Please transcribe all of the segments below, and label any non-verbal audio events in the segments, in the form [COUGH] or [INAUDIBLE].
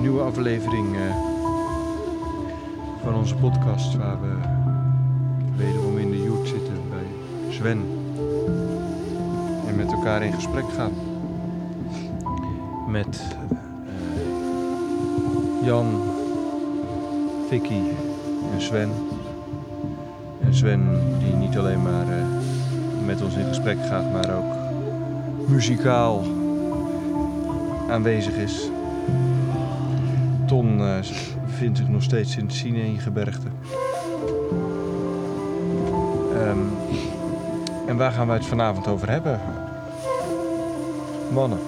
nieuwe aflevering uh, van onze podcast waar we wederom in de joet zitten bij Sven en met elkaar in gesprek gaan met uh, Jan, Vicky en Sven. En Sven die niet alleen maar met ons in gesprek gaat, maar ook muzikaal aanwezig is. Ton uh, vindt zich nog steeds in het Sinai-gebergte. Um, en waar gaan wij het vanavond over hebben? Mannen.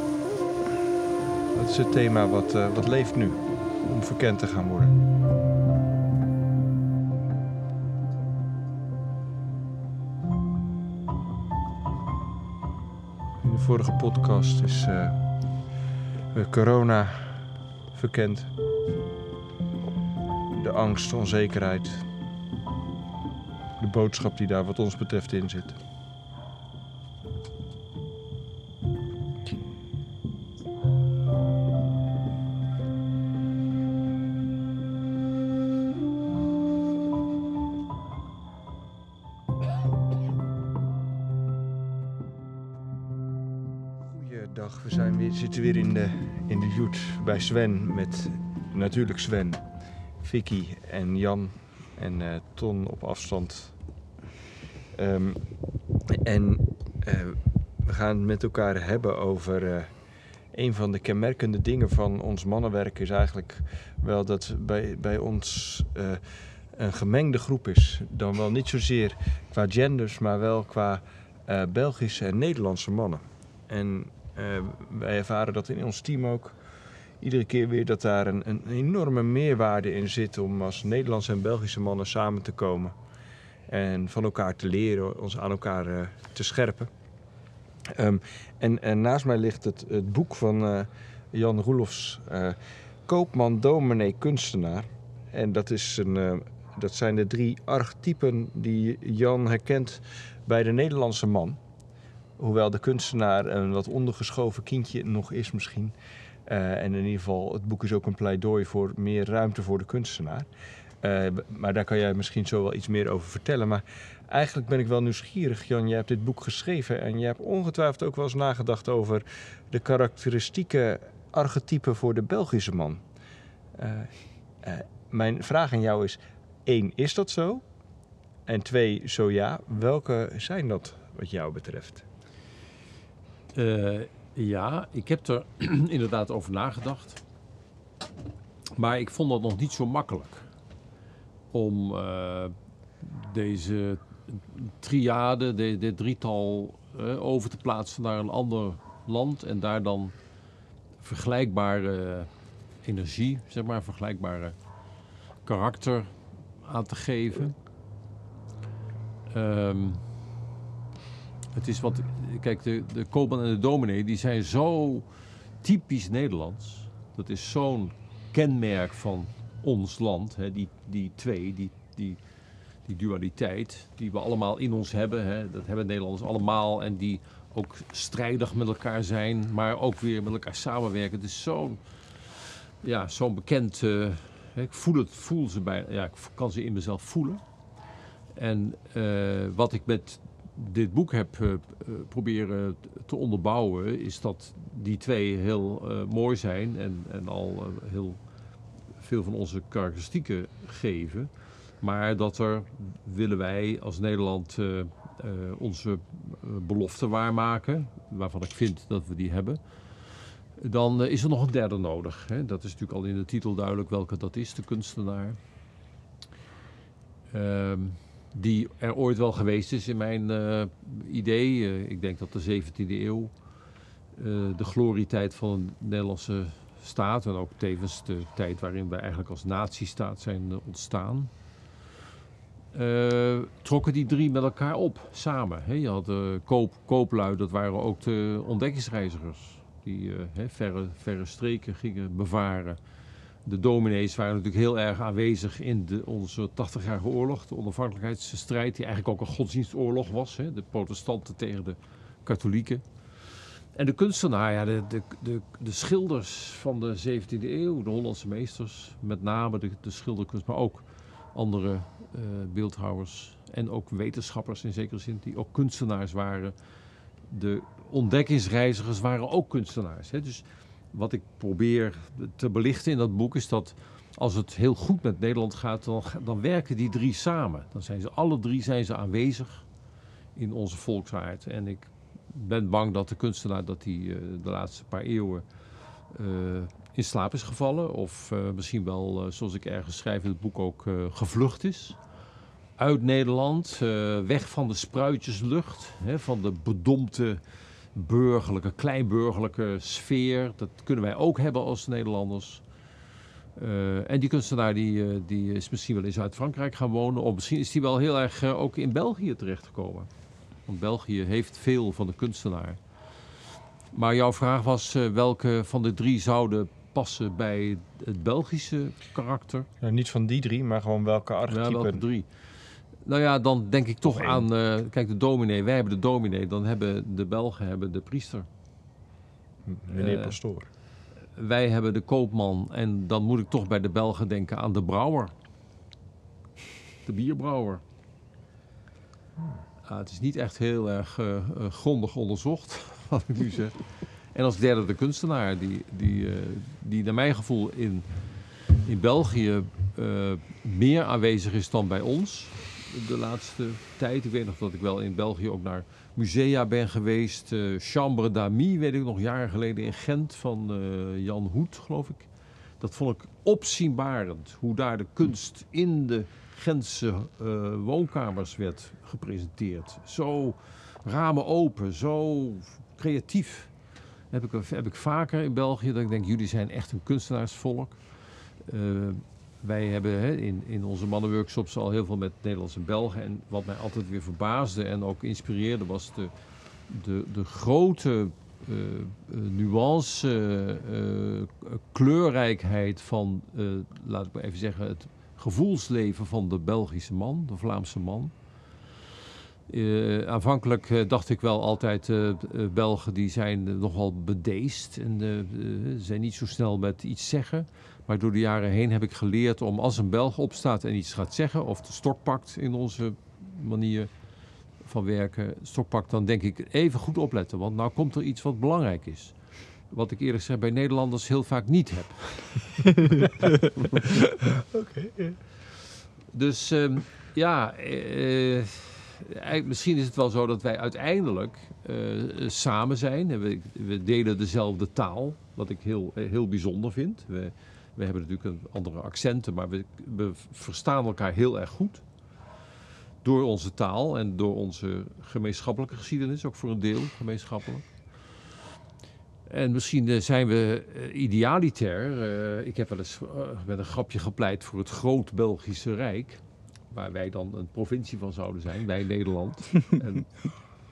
Dat is het thema wat, uh, wat leeft nu om verkend te gaan worden. vorige podcast is uh, corona verkend. Angst, onzekerheid. De boodschap die daar wat ons betreft in zit. Goeiedag, we zijn weer, zitten weer in de, in de joet bij Sven met natuurlijk Sven, Vicky en Jan en uh, Ton op afstand. Um, en uh, we gaan het met elkaar hebben over uh, een van de kenmerkende dingen van ons mannenwerk is eigenlijk wel dat bij, bij ons een gemengde groep is. Dan wel niet zozeer qua genders, maar wel qua Belgische en Nederlandse mannen. En wij ervaren dat in ons team ook iedere keer weer dat daar een, een, enorme meerwaarde in zit om als Nederlandse en Belgische mannen samen te komen. En van elkaar te leren, ons aan elkaar uh, te scherpen. Um, en, naast mij ligt het, het boek van uh, Jan Roelofs, Koopman, Dominee, Kunstenaar. En dat, is een, dat zijn de drie archetypen die Jan herkent bij de Nederlandse man hoewel de kunstenaar een wat ondergeschoven kindje nog is misschien. Uh, en in ieder geval, het boek is ook een pleidooi voor meer ruimte voor de kunstenaar. Uh, maar daar kan jij misschien zo wel iets meer over vertellen. Maar eigenlijk ben ik wel nieuwsgierig, Jan. Jij hebt dit boek geschreven en je hebt ongetwijfeld ook wel eens nagedacht over de karakteristieke archetypen voor de Belgische man. Uh, mijn vraag aan jou is: één, is dat zo? En twee, zo ja, welke zijn dat wat jou betreft? Ja, ik heb er [CLEARS THROAT] inderdaad over nagedacht. Maar ik vond dat nog niet zo makkelijk. Om uh, deze triade, dit drietal, uh, over te plaatsen naar een ander land. En daar dan vergelijkbare energie, zeg maar, vergelijkbare karakter aan te geven. Um, het is wat, kijk, de, de koopman en de dominee, die zijn zo typisch Nederlands. Dat is zo'n kenmerk van ons land, hè, die, die twee, die, die, die dualiteit, die we allemaal in ons hebben. Hè, dat hebben Nederlanders allemaal en die ook strijdig met elkaar zijn, maar ook weer met elkaar samenwerken. Het is zo'n ja, zo'n bekend. Uh, ik voel het, voel ze bij, ja, ik kan ze in mezelf voelen. En uh, wat ik met dit boek heb uh, proberen te onderbouwen, is dat die twee heel uh, mooi zijn en, en al heel veel van onze karakteristieken geven. Maar dat er, willen wij als Nederland onze belofte waarmaken, waarvan ik vind dat we die hebben, dan is er nog een derde nodig. Hè? Dat is natuurlijk al in de titel duidelijk welke dat is, de kunstenaar. Ehm die er ooit wel geweest is in mijn uh, idee. Uh, ik denk dat de 17e eeuw uh, de glorietijd van de Nederlandse staat en ook tevens de tijd waarin wij eigenlijk als natiestaat zijn ontstaan. trokken die drie met elkaar op, samen. Je had koop, kooplui, dat waren ook de ontdekkingsreizigers. Die verre, verre streken gingen bevaren de dominees waren natuurlijk heel erg aanwezig in de, onze 80-jarige oorlog, de onafhankelijkheidsstrijd, die eigenlijk ook een godsdienstoorlog was. Hè, de protestanten tegen de katholieken. En de kunstenaar, ja, de, de, de, de schilders van de 17e eeuw, de Hollandse meesters, met name de, de schilderkunst, maar ook andere eh, beeldhouwers en ook wetenschappers in zekere zin, die ook kunstenaars waren. De ontdekkingsreizigers waren ook kunstenaars. Hè? Dus wat ik probeer te belichten in dat boek is dat als het heel goed met Nederland gaat, dan, dan werken die drie samen. Dan zijn ze alle drie zijn ze aanwezig in onze volksaard. En ik ben bang dat de kunstenaar dat die, eh, de laatste paar eeuwen eh, in slaap is gevallen. Of eh, misschien wel, zoals ik ergens schrijf in het boek ook, gevlucht is. Uit Nederland, weg van de spruitjeslucht, hè, van de bedompte burgerlijke, kleinburgerlijke sfeer. Dat kunnen wij ook hebben als Nederlanders. en die kunstenaar die, die is misschien wel in Zuid-Frankrijk gaan wonen. Of misschien is hij wel heel erg ook in België terechtgekomen. Want België heeft veel van de kunstenaar. Maar jouw vraag was uh, welke van de drie zouden passen bij het Belgische karakter? Nou, niet van die drie, maar gewoon welke archetypen? Ja, welke drie? Nou ja, dan denk ik toch aan... Uh, kijk, de dominee. Wij hebben de dominee. Dan hebben de Belgen hebben de priester. Meneer uh, Pastoor. Wij hebben de koopman. En dan moet ik toch bij de Belgen denken aan de brouwer. De bierbrouwer. Ah, het is niet echt heel erg uh, grondig onderzocht, [LAUGHS] wat ik nu zeg. En als derde de kunstenaar, die, die, uh, die naar mijn gevoel in, in België meer aanwezig is dan bij ons de laatste tijd. Ik weet nog dat ik wel in België ook naar musea ben geweest. Chambre d'Ami, weet ik nog, jaren geleden in Gent van Jan Hoed, geloof ik. Dat vond ik opzienbarend, hoe daar de kunst in de Gentse uh, woonkamers werd gepresenteerd. Zo ramen open, zo creatief. Heb ik, heb ik vaker in België dat ik denk, jullie zijn echt een kunstenaarsvolk. Wij hebben hè, in, in onze mannenworkshops al heel veel met Nederlandse Belgen. En wat mij altijd weer verbaasde en ook inspireerde was de, de, de grote uh, nuance, kleurrijkheid van, laat ik maar even zeggen, het gevoelsleven van de Belgische man, de Vlaamse man. Aanvankelijk dacht ik wel altijd, Belgen die zijn nogal bedeesd en zijn niet zo snel met iets zeggen. Maar door de jaren heen heb ik geleerd om als een Belg opstaat en iets gaat zeggen, of de stok pakt in onze manier van werken, stok pakt, dan denk ik even goed opletten, want nou komt er iets wat belangrijk is. Wat ik eerlijk zeg bij Nederlanders heel vaak niet heb. [LAUGHS] Oké. Dus uh, ja, uh, misschien is het wel zo dat wij uiteindelijk uh, samen zijn. we, we, delen dezelfde taal, wat ik heel, heel bijzonder vind. We, we hebben natuurlijk een andere accenten, maar we, we verstaan elkaar heel erg goed door onze taal en door onze gemeenschappelijke geschiedenis, ook voor een deel gemeenschappelijk. En misschien eh, zijn we uh, idealiter. Uh, ik heb wel eens met een grapje gepleit voor het groot Belgische Rijk. Waar wij dan een provincie van zouden zijn, wij Nederland. [LAUGHS] en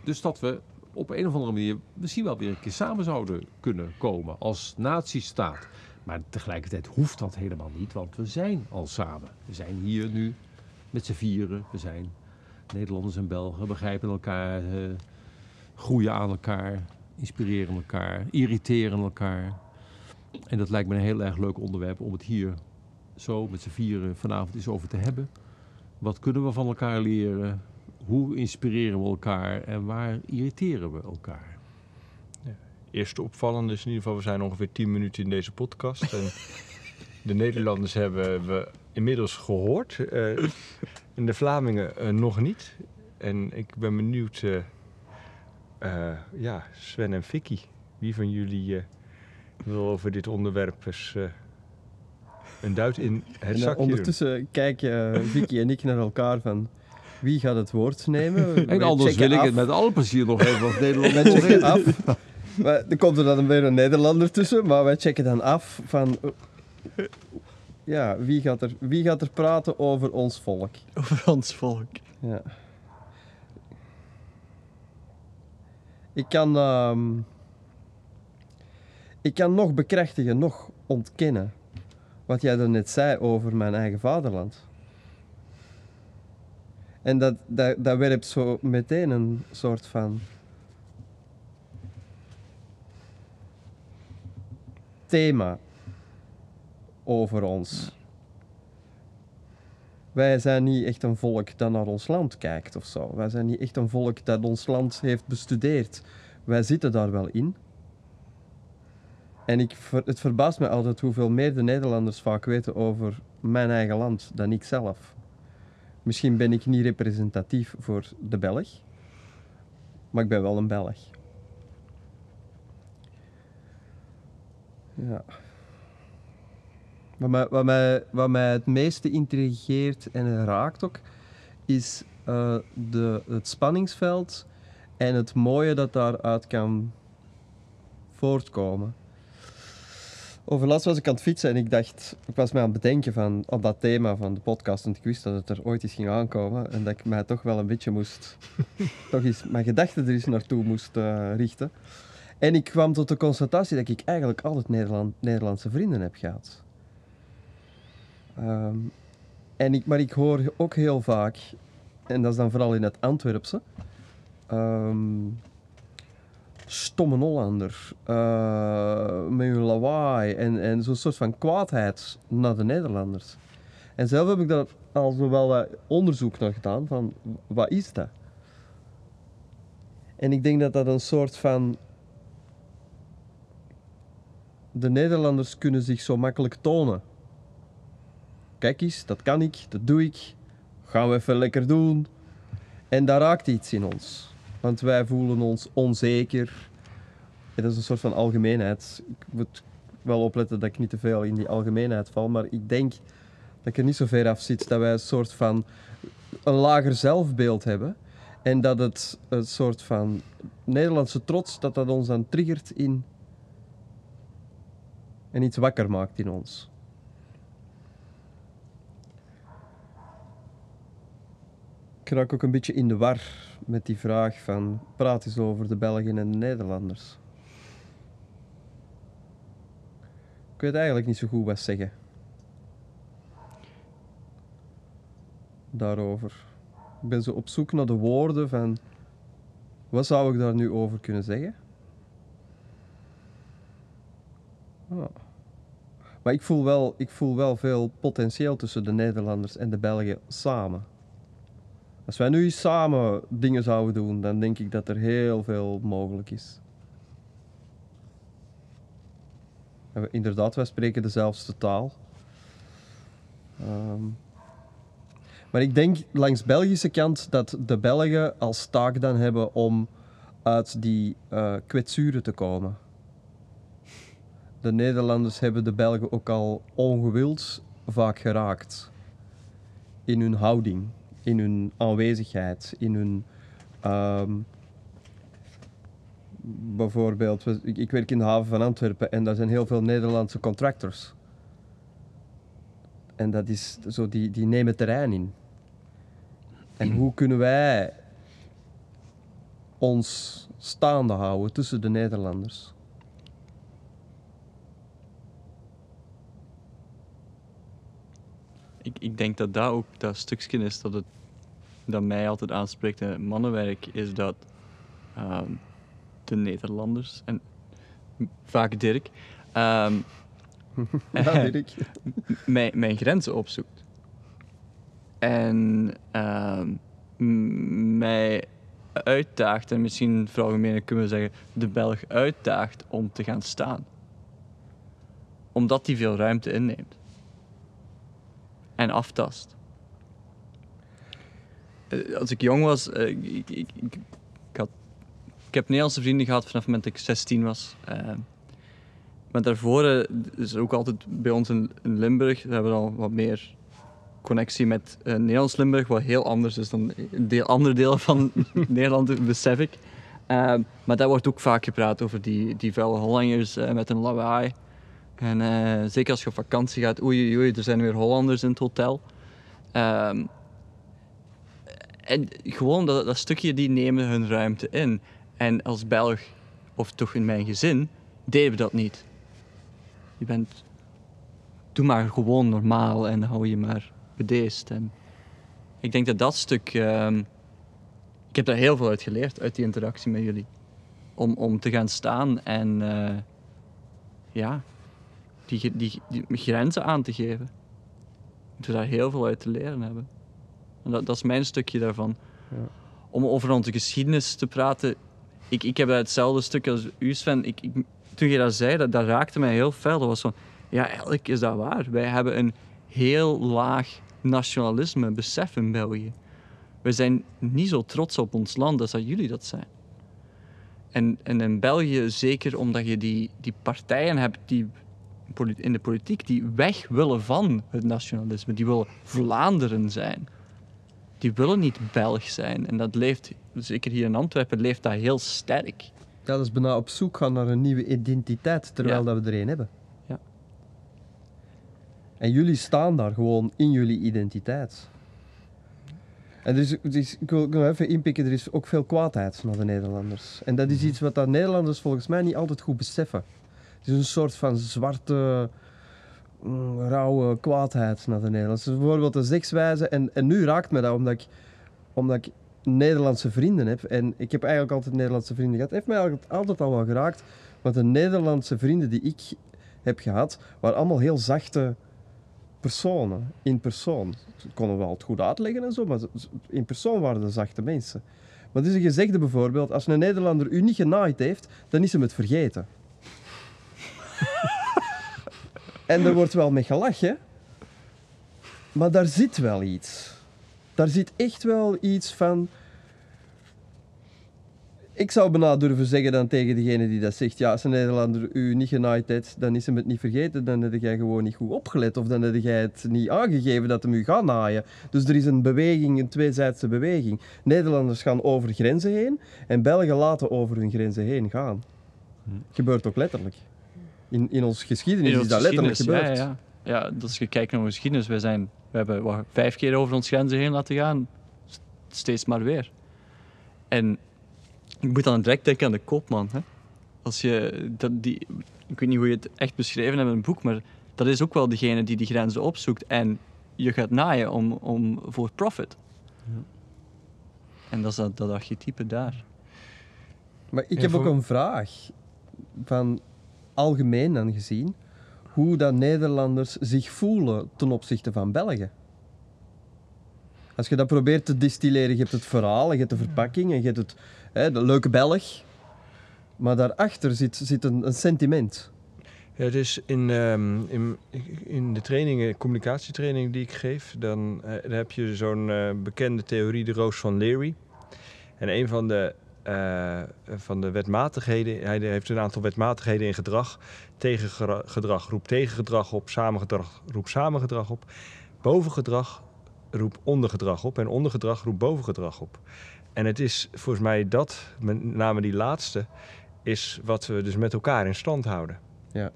dus dat we op een of andere manier misschien wel weer een keer samen zouden kunnen komen als natiestaat. Maar tegelijkertijd hoeft dat helemaal niet, want we zijn al samen. We zijn hier nu met z'n vieren. We zijn Nederlanders en Belgen, begrijpen elkaar, groeien aan elkaar inspireren elkaar, irriteren elkaar. En dat lijkt me een heel erg leuk onderwerp om het hier zo met z'n vieren vanavond eens over te hebben. Wat kunnen we van elkaar leren? Hoe inspireren we elkaar en waar irriteren we elkaar? Eerste opvallende is in ieder geval, we zijn ongeveer 10 minuten in deze podcast. en [LAUGHS] de Nederlanders hebben we inmiddels gehoord. Uh, en de Vlamingen uh, nog niet. En ik ben benieuwd uh, uh, ja, Sven en Vicky. Wie van jullie uh, wil over dit onderwerp eens uh, een duit in het en, zakje Ondertussen doen? kijken Vicky en ik naar elkaar van... Wie gaat het woord nemen? En anders wil ik het met alle plezier nog even als [LAUGHS] Nederlander af. Maar, er komt er dan weer een Nederlander tussen, maar wij checken dan af van... Ja, wie gaat er, wie gaat er praten over ons volk? Over ons volk. Ja. Ik kan, uh, ik kan nog bekrachtigen, nog ontkennen wat jij net zei over mijn eigen vaderland. En dat, dat, dat werpt zo meteen een soort van thema over ons. Wij zijn niet echt een volk dat naar ons land kijkt of zo. Wij zijn niet echt een volk dat ons land heeft bestudeerd. Wij zitten daar wel in. En ik, het verbaast me altijd hoeveel meer de Nederlanders vaak weten over mijn eigen land dan ik zelf. Misschien ben ik niet representatief voor de Belg, maar ik ben wel een Belg. Ja. Wat mij, wat, mij, wat mij het meeste intrigeert en raakt ook, is eh, de, het spanningsveld en het mooie dat daaruit kan voortkomen. Overlast was ik aan het fietsen en ik dacht, ik was mij aan het bedenken van, op dat thema van de podcast, want ik wist dat het er ooit eens ging aankomen en dat ik mij toch wel een beetje moest, [LAUGHS] toch eens mijn gedachten er eens naartoe moest eh, richten. En ik kwam tot de constatatie dat ik eigenlijk altijd Nederland, Nederlandse vrienden heb gehad. Ehm, en ik, maar ik hoor ook heel vaak, en dat is dan vooral in het Antwerpse, ehm, stomme Hollander, eh, met hun lawaai en, en zo'n soort van kwaadheid naar de Nederlanders. En zelf heb ik daar al wel wat onderzoek naar gedaan van wat is dat? En ik denk dat dat een soort van de Nederlanders kunnen zich zo makkelijk tonen. Kijk eens, dat kan ik, dat doe ik. Gaan we even lekker doen. En daar raakt iets in ons. Want wij voelen ons onzeker. Dat is een soort van algemeenheid. Ik moet wel opletten dat ik niet te veel in die algemeenheid val. Maar ik denk dat ik er niet zo ver af zit dat wij een soort van een lager zelfbeeld hebben. En dat het een soort van Nederlandse trots, dat dat ons dan triggert in en iets wakker maakt in ons. Ik raak ook een beetje in de war met die vraag van praat eens over de Belgen en de Nederlanders. Ik weet eigenlijk niet zo goed wat zeggen. Daarover. Ik ben zo op zoek naar de woorden van wat zou ik daar nu over kunnen zeggen? Ah. Maar ik voel, wel, ik voel wel veel potentieel tussen de Nederlanders en de Belgen samen. Als wij nu samen dingen zouden doen, dan denk ik dat er heel veel mogelijk is. We, inderdaad, wij spreken dezelfde taal. Ehm, maar ik denk langs Belgische kant dat de Belgen als taak dan hebben om uit die eh kwetsuren te komen. De Nederlanders hebben de Belgen ook al ongewild vaak geraakt. In hun houding, in hun aanwezigheid, in hun. ehm, bijvoorbeeld, ik werk in de haven van Antwerpen en daar zijn heel veel Nederlandse contractors. En dat is zo, die, die nemen terrein in. En hoe kunnen wij ons staande houden tussen de Nederlanders? Ik, ik denk dat dat ook dat stukje is dat, het, dat mij altijd aanspreekt in het mannenwerk, is dat ehm, de Nederlanders, en vaak Dirk, ehm, [LAUGHS] Ja, Dirk. [LAUGHS] mijn, mijn grenzen opzoekt. En ehm, mij uitdaagt, en misschien veralgemenen kunnen we zeggen, de Belg uitdaagt om te gaan staan. Omdat die veel ruimte inneemt. En aftast. Eh, Als ik jong was, eh, ik, ik, ik, ik, heb Nederlandse vrienden gehad vanaf het moment dat ik 16 was. Ehm, maar daarvoor eh, is ook altijd bij ons in, Limburg, we hebben al wat meer connectie met eh, Nederlands-Limburg, wat heel anders is dan deel, andere delen van [LAUGHS] Nederland, besef ik. Maar daar wordt ook vaak gepraat over die, die vuile Hollanders eh, met een lawaai. En eh, zeker als je op vakantie gaat, oei, oei, er zijn weer Hollanders in het hotel. Ehm, en gewoon dat, dat stukje, die nemen hun ruimte in. En als Belg, of toch in mijn gezin, deden we dat niet. Je bent... Doe maar gewoon normaal en hou je maar bedeesd. En ik denk dat dat stuk... ehm, ik heb daar heel veel uit geleerd, uit die interactie met jullie. Om, om te gaan staan en... eh, ja, die, die, die grenzen aan te geven. Door daar heel veel uit te leren hebben. En dat, dat is mijn stukje daarvan. Ja. Om over onze geschiedenis te praten. Ik, ik heb hetzelfde stuk als u, Sven. Ik, ik, toen je dat zei, dat, dat raakte mij heel fel. Dat was van, ja, eigenlijk is dat waar. Wij hebben een heel laag nationalisme, besef in België. We zijn niet zo trots op ons land als dat jullie dat zijn. En, en in België zeker omdat je die, die partijen hebt die in de politiek die weg willen van het nationalisme. Die willen Vlaanderen zijn. Die willen niet Belg zijn. En dat leeft, zeker hier in Antwerpen, leeft dat heel sterk. Ja, dat is bijna op zoek gaan naar een nieuwe identiteit, terwijl Ja. dat we er een hebben. Ja. En jullie staan daar gewoon in jullie identiteit. En er is, er is- ik wil wil even inpikken, er is ook veel kwaadheid naar de Nederlanders. En dat is iets wat de Nederlanders volgens mij niet altijd goed beseffen. Het is een soort van zwarte, mm, rauwe kwaadheid naar de Nederlanders. Bijvoorbeeld de zegswijze, en, en nu raakt me dat omdat ik, omdat ik Nederlandse vrienden heb. En ik heb eigenlijk altijd Nederlandse vrienden gehad. Heeft mij altijd al wel geraakt. Want de Nederlandse vrienden die ik heb gehad, waren allemaal heel zachte personen. In persoon. Ze konden wel het goed uitleggen en zo, maar in persoon waren de zachte mensen. Maar het is een gezegde bijvoorbeeld, als een Nederlander u niet genaaid heeft, dan is hem het vergeten. En er wordt wel mee gelachen, maar daar zit wel iets. Daar zit echt wel iets van. Ik zou bijna durven zeggen dan tegen degene die dat zegt: ja, als een Nederlander u niet genaaid heeft, dan is hem het niet vergeten. Dan heb jij gewoon niet goed opgelet. Of dan heb jij het niet aangegeven dat hem u gaat naaien. Dus er is een beweging, een tweezijdse beweging. Nederlanders gaan over grenzen heen en Belgen laten over hun grenzen heen gaan. Gebeurt ook letterlijk. In, in onze geschiedenis is onze dat letterlijk gebeurd. Ja, ja. ja, als je kijkt naar onze geschiedenis, wij zijn, we hebben wat, vijf keer over ons grenzen heen laten gaan. Steeds maar weer. En ik moet dan direct denken aan de koopman. Hè? Als je, dat, die, ik weet niet hoe je het echt beschreven hebt in een boek, maar dat is ook wel degene die die grenzen opzoekt en je gaat naaien om, om, voor profit. En dat is dat, dat archetype daar. Maar ik Ja, heb ook een vraag. Van algemeen dan gezien. Hoe dat Nederlanders zich voelen ten opzichte van Belgen. Als je dat probeert te distilleren, je hebt het verhaal, je hebt de verpakking en je hebt het, hè, de leuke Belg. Maar daarachter zit, zit een, een sentiment. Ja, dus in, ehm, in, in de trainingen, communicatietraining die ik geef, dan, eh, dan heb je zo'n eh, bekende theorie, de roos van Leary. En een van de, eh, van de wetmatigheden, hij heeft een aantal wetmatigheden in gedrag. Tegengedrag roept tegengedrag op, samengedrag roept samengedrag op. Bovengedrag roept ondergedrag op en ondergedrag roept bovengedrag op. En het is volgens mij dat, met name die laatste, is wat we dus met elkaar in stand houden. Ja.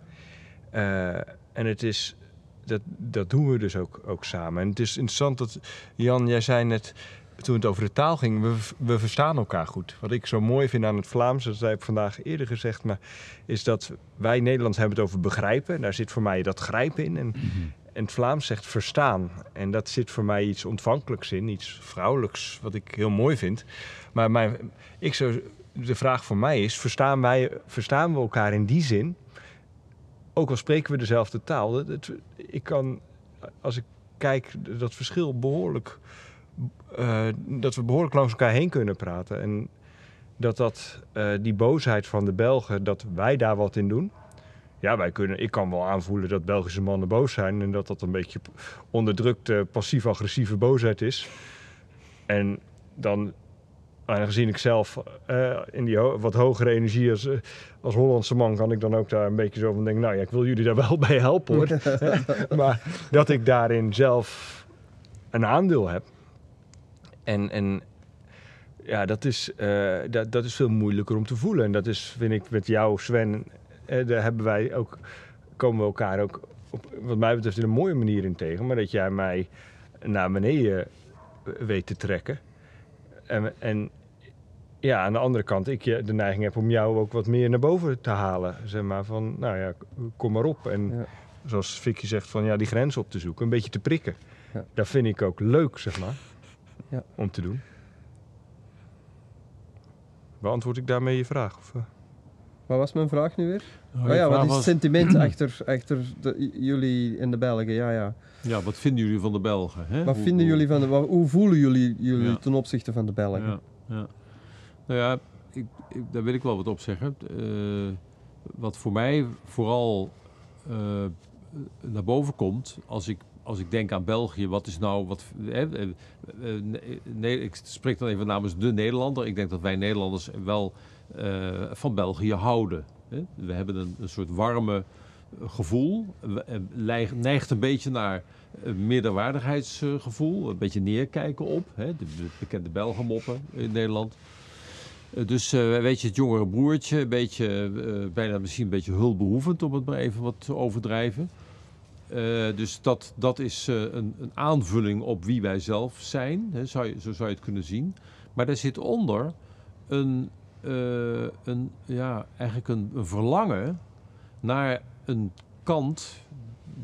Eh, en het is, dat, dat doen we dus ook, ook samen. En het is interessant dat, Jan, jij zei net, toen het over de taal ging, we, we verstaan elkaar goed. Wat ik zo mooi vind aan het Vlaams, dat heb ik vandaag eerder gezegd, maar is dat wij Nederlands hebben het over begrijpen. Daar zit voor mij dat grijpen in. En, en het Vlaams zegt verstaan. En dat zit voor mij iets ontvankelijks in, iets vrouwelijks, wat ik heel mooi vind. Maar mijn, ik zou, de vraag voor mij is, verstaan, wij, verstaan we elkaar in die zin ook al spreken we dezelfde taal, dat, ik kan, als ik kijk, dat verschil behoorlijk, eh, dat we behoorlijk langs elkaar heen kunnen praten. En dat dat, eh, die boosheid van de Belgen, dat wij daar wat in doen. Ja, wij kunnen, ik kan wel aanvoelen dat Belgische mannen boos zijn en dat dat een beetje onderdrukte, passief-agressieve boosheid is. En dan, aangezien ik zelf eh, in die ho- wat hogere energie als, eh, als Hollandse man kan ik dan ook daar een beetje zo van denken, nou ja, ik wil jullie daar wel bij helpen hoor. [LAUGHS] [LAUGHS] maar dat ik daarin zelf een aandeel heb. En, en ja, dat is, eh, dat, dat is veel moeilijker om te voelen. En dat is, vind ik, met jou, Sven, eh, daar hebben wij ook, komen we elkaar ook op, wat mij betreft, in een mooie manier in tegen. Maar dat jij mij naar beneden weet te trekken. En, en ja, aan de andere kant, ik eh, de neiging heb om jou ook wat meer naar boven te halen. Zeg maar van, nou ja, kom maar op. En Ja. zoals Vicky zegt, van ja, die grens op te zoeken, een beetje te prikken. Ja. Dat vind ik ook leuk, zeg maar, Ja. om te doen. Beantwoord ik daarmee je vraag? Of, eh? Wat was mijn vraag nu weer? Oh, Oh ja, vraag wat is het was- sentiment [CLEARS THROAT] achter, achter de, jullie en de Belgen? Ja, ja. Ja, wat vinden jullie van de Belgen? Hè? Wat Hoe- vinden hoe- jullie van de, wat- hoe voelen jullie jullie Ja. ten opzichte van de Belgen? Ja, ja. Nou ja, ik, ik, daar wil ik wel wat op zeggen. Eh, wat voor mij vooral eh, naar boven komt als ik, als ik denk aan België, wat is nou wat. eh, eh, nee, ik spreek dan even namens de Nederlander. Ik denk dat wij Nederlanders wel eh, van België houden. We hebben een, soort warme gevoel. Neigt een beetje naar meerderwaardigheidsgevoel. Een beetje neerkijken op. De, de bekende Belgenmoppen in Nederland. Dus weet je, het jongere broertje, een beetje, bijna misschien een beetje hulpbehoevend, om het maar even wat te overdrijven. Eh, dus dat, dat is eh, een, een aanvulling op wie wij zelf zijn, hè, zou je, zo zou je het kunnen zien. Maar daar zit onder een, eh, een, ja, eigenlijk een, verlangen naar een kant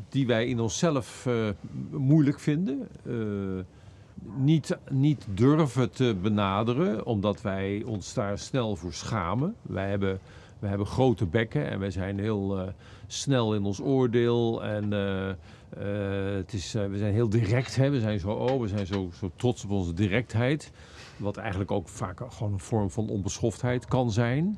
die wij in onszelf moeilijk vinden. niet, niet durven te benaderen, omdat wij ons daar snel voor schamen. Wij hebben, wij hebben grote bekken en wij zijn heel eh, snel in ons oordeel. En eh, eh, het is, we zijn heel direct. Hè? We zijn, zo, oh, we zijn zo, zo trots op onze directheid. Wat eigenlijk ook vaak gewoon een vorm van onbeschoftheid kan zijn.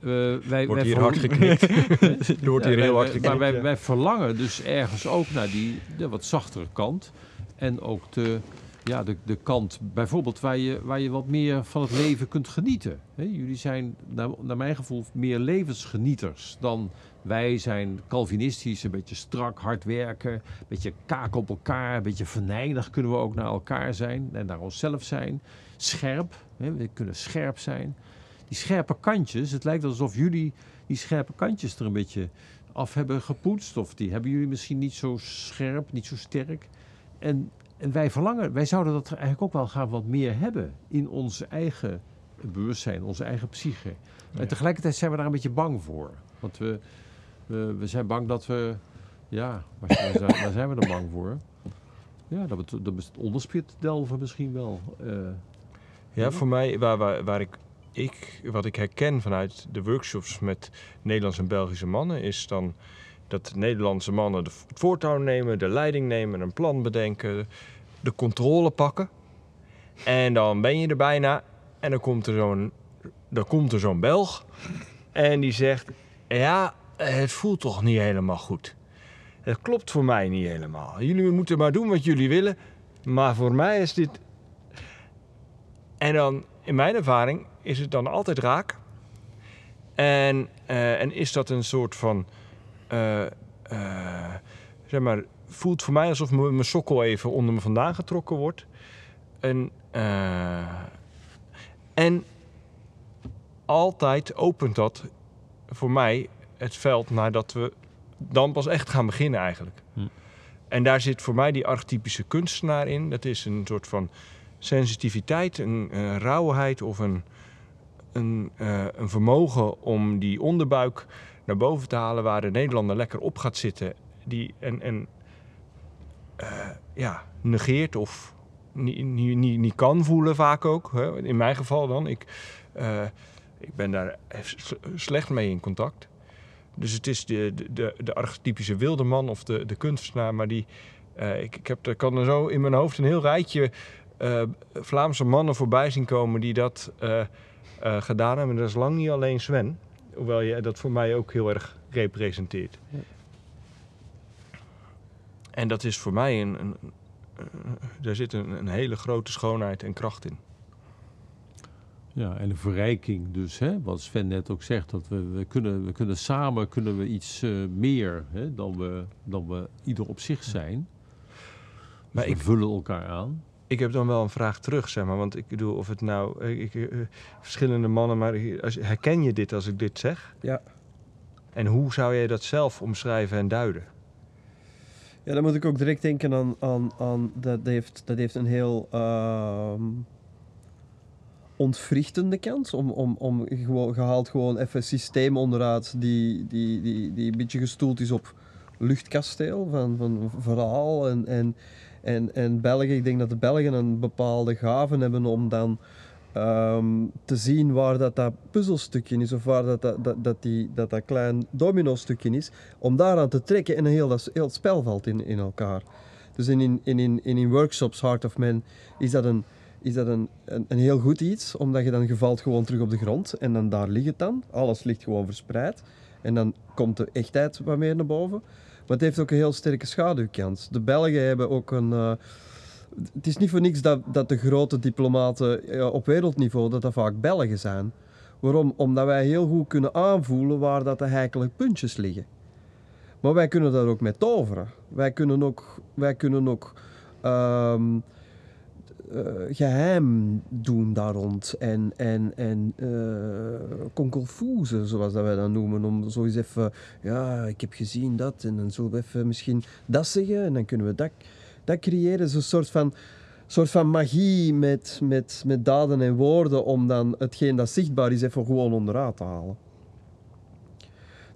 Eh, wij, Wordt wij hier hard geknikt. [LAUGHS] er wordt hier heel hard geknikt. Maar wij, ja. wij verlangen dus ergens ook naar die de wat zachtere kant. En ook de, ja, de, de kant bijvoorbeeld waar je, waar je wat meer van het leven kunt genieten. Jullie zijn naar, naar mijn gevoel meer levensgenieters dan wij zijn Calvinistisch, een beetje strak, hard werken, een beetje kaak op elkaar, een beetje venijnig kunnen we ook naar elkaar zijn en naar onszelf zijn. Scherp, we kunnen scherp zijn. Die scherpe kantjes, het lijkt alsof jullie die scherpe kantjes er een beetje af hebben gepoetst. Of die hebben jullie misschien niet zo scherp, niet zo sterk. En, en wij verlangen, wij zouden dat eigenlijk ook wel gaan wat meer hebben in onze eigen bewustzijn, onze eigen psyche. Ja. En tegelijkertijd zijn we daar een beetje bang voor. Want we, we, we zijn bang dat we, ja, waar zijn, we- waar zijn we dan bang voor? Ja, dat we het- dat het onderspit delven misschien wel. eh. Ja, voor mij, waar, waar, waar ik, ik, wat ik herken vanuit de workshops met Nederlandse en Belgische mannen, is dan dat Nederlandse mannen het voortouw nemen, de leiding nemen, een plan bedenken, de controle pakken. En dan ben je er bijna en dan komt er zo'n, dan komt er zo'n Belg en die zegt, ja, het voelt toch niet helemaal goed. Het klopt voor mij niet helemaal. Jullie moeten maar doen wat jullie willen, maar voor mij is dit en dan, in mijn ervaring, is het dan altijd raak. En, eh, en is dat een soort van. Eh, eh, zeg maar, voelt voor mij alsof mijn sokkel even onder me vandaan getrokken wordt. En, eh, en altijd opent dat voor mij het veld nadat we dan pas echt gaan beginnen eigenlijk. Hm. En daar zit voor mij die archetypische kunstenaar in. Dat is een soort van sensitiviteit, een, eh, rauwheid of een, een, een vermogen om die onderbuik naar boven te halen waar de Nederlander lekker op gaat zitten. Die, en en eh, ja, negeert of niet, niet, niet, kan voelen vaak ook. Hè? In mijn geval dan. Ik, eh, ik ben daar slecht mee in contact. Dus het is de, de, de, archetypische wilde man of de, de kunstenaar. Maar die, eh, ik, ik heb, kan er zo in mijn hoofd een heel rijtje Vlaamse mannen voorbij zien komen die dat gedaan hebben. En dat is lang niet alleen Sven. Hoewel je dat voor mij ook heel erg representeert. Ja. En dat is voor mij een. een, een- daar zit een, een hele grote schoonheid en kracht in. Ja, en een verrijking dus, hè, wat Sven net ook zegt, dat we, we, kunnen, we kunnen samen kunnen we iets eh, meer hè, dan, we, dan we ieder op zich zijn. Maar Maar ik- we vullen elkaar aan. Ik heb dan wel een vraag terug, zeg maar. Want ik bedoel, of het nou... eh, Ik, eh, verschillende mannen, maar als, herken je dit als ik dit zeg? Ja. En hoe zou jij dat zelf omschrijven en duiden? Ja, dan moet ik ook direct denken aan, aan, aan dat, heeft, dat heeft een heel ehm ontwrichtende kant. Om, om, om gewoon, gehaald gewoon even een systeem onderuit die, die, die, die een beetje gestoeld is op luchtkasteel van, van verhaal en, en, en, en België. Ik denk dat de Belgen een bepaalde gave hebben om dan ehm, te zien waar dat, dat puzzelstukje is of waar dat, dat, dat, die, dat, dat klein domino-stukje is, om daaraan te trekken en heel, dat, heel het spel valt in, in elkaar. Dus in, in, in, in, in workshops Heart of Man is dat, een, is dat een, een, heel goed iets, omdat je dan je valt gewoon terug op de grond en dan daar ligt het dan. Alles ligt gewoon verspreid. En dan komt de echtheid wat meer naar boven. Maar het heeft ook een heel sterke schaduwkant. De Belgen hebben ook een... eh, het is niet voor niks dat, dat de grote diplomaten eh, op wereldniveau dat dat vaak Belgen zijn. Waarom? Omdat wij heel goed kunnen aanvoelen waar dat de heikele puntjes liggen. Maar wij kunnen dat ook met toveren. Wij kunnen ook, wij kunnen ook ehm, eh, geheim doen daar rond. En, en, en konkelfoezen, zoals dat wij dat noemen. Om zo eens even, ja, ik heb gezien dat. En dan zullen we even misschien dat zeggen. En dan kunnen we dat, dat creëren. Zo'n soort van, soort van magie met, met, met daden en woorden. Om dan hetgeen dat zichtbaar is even gewoon onderuit te halen.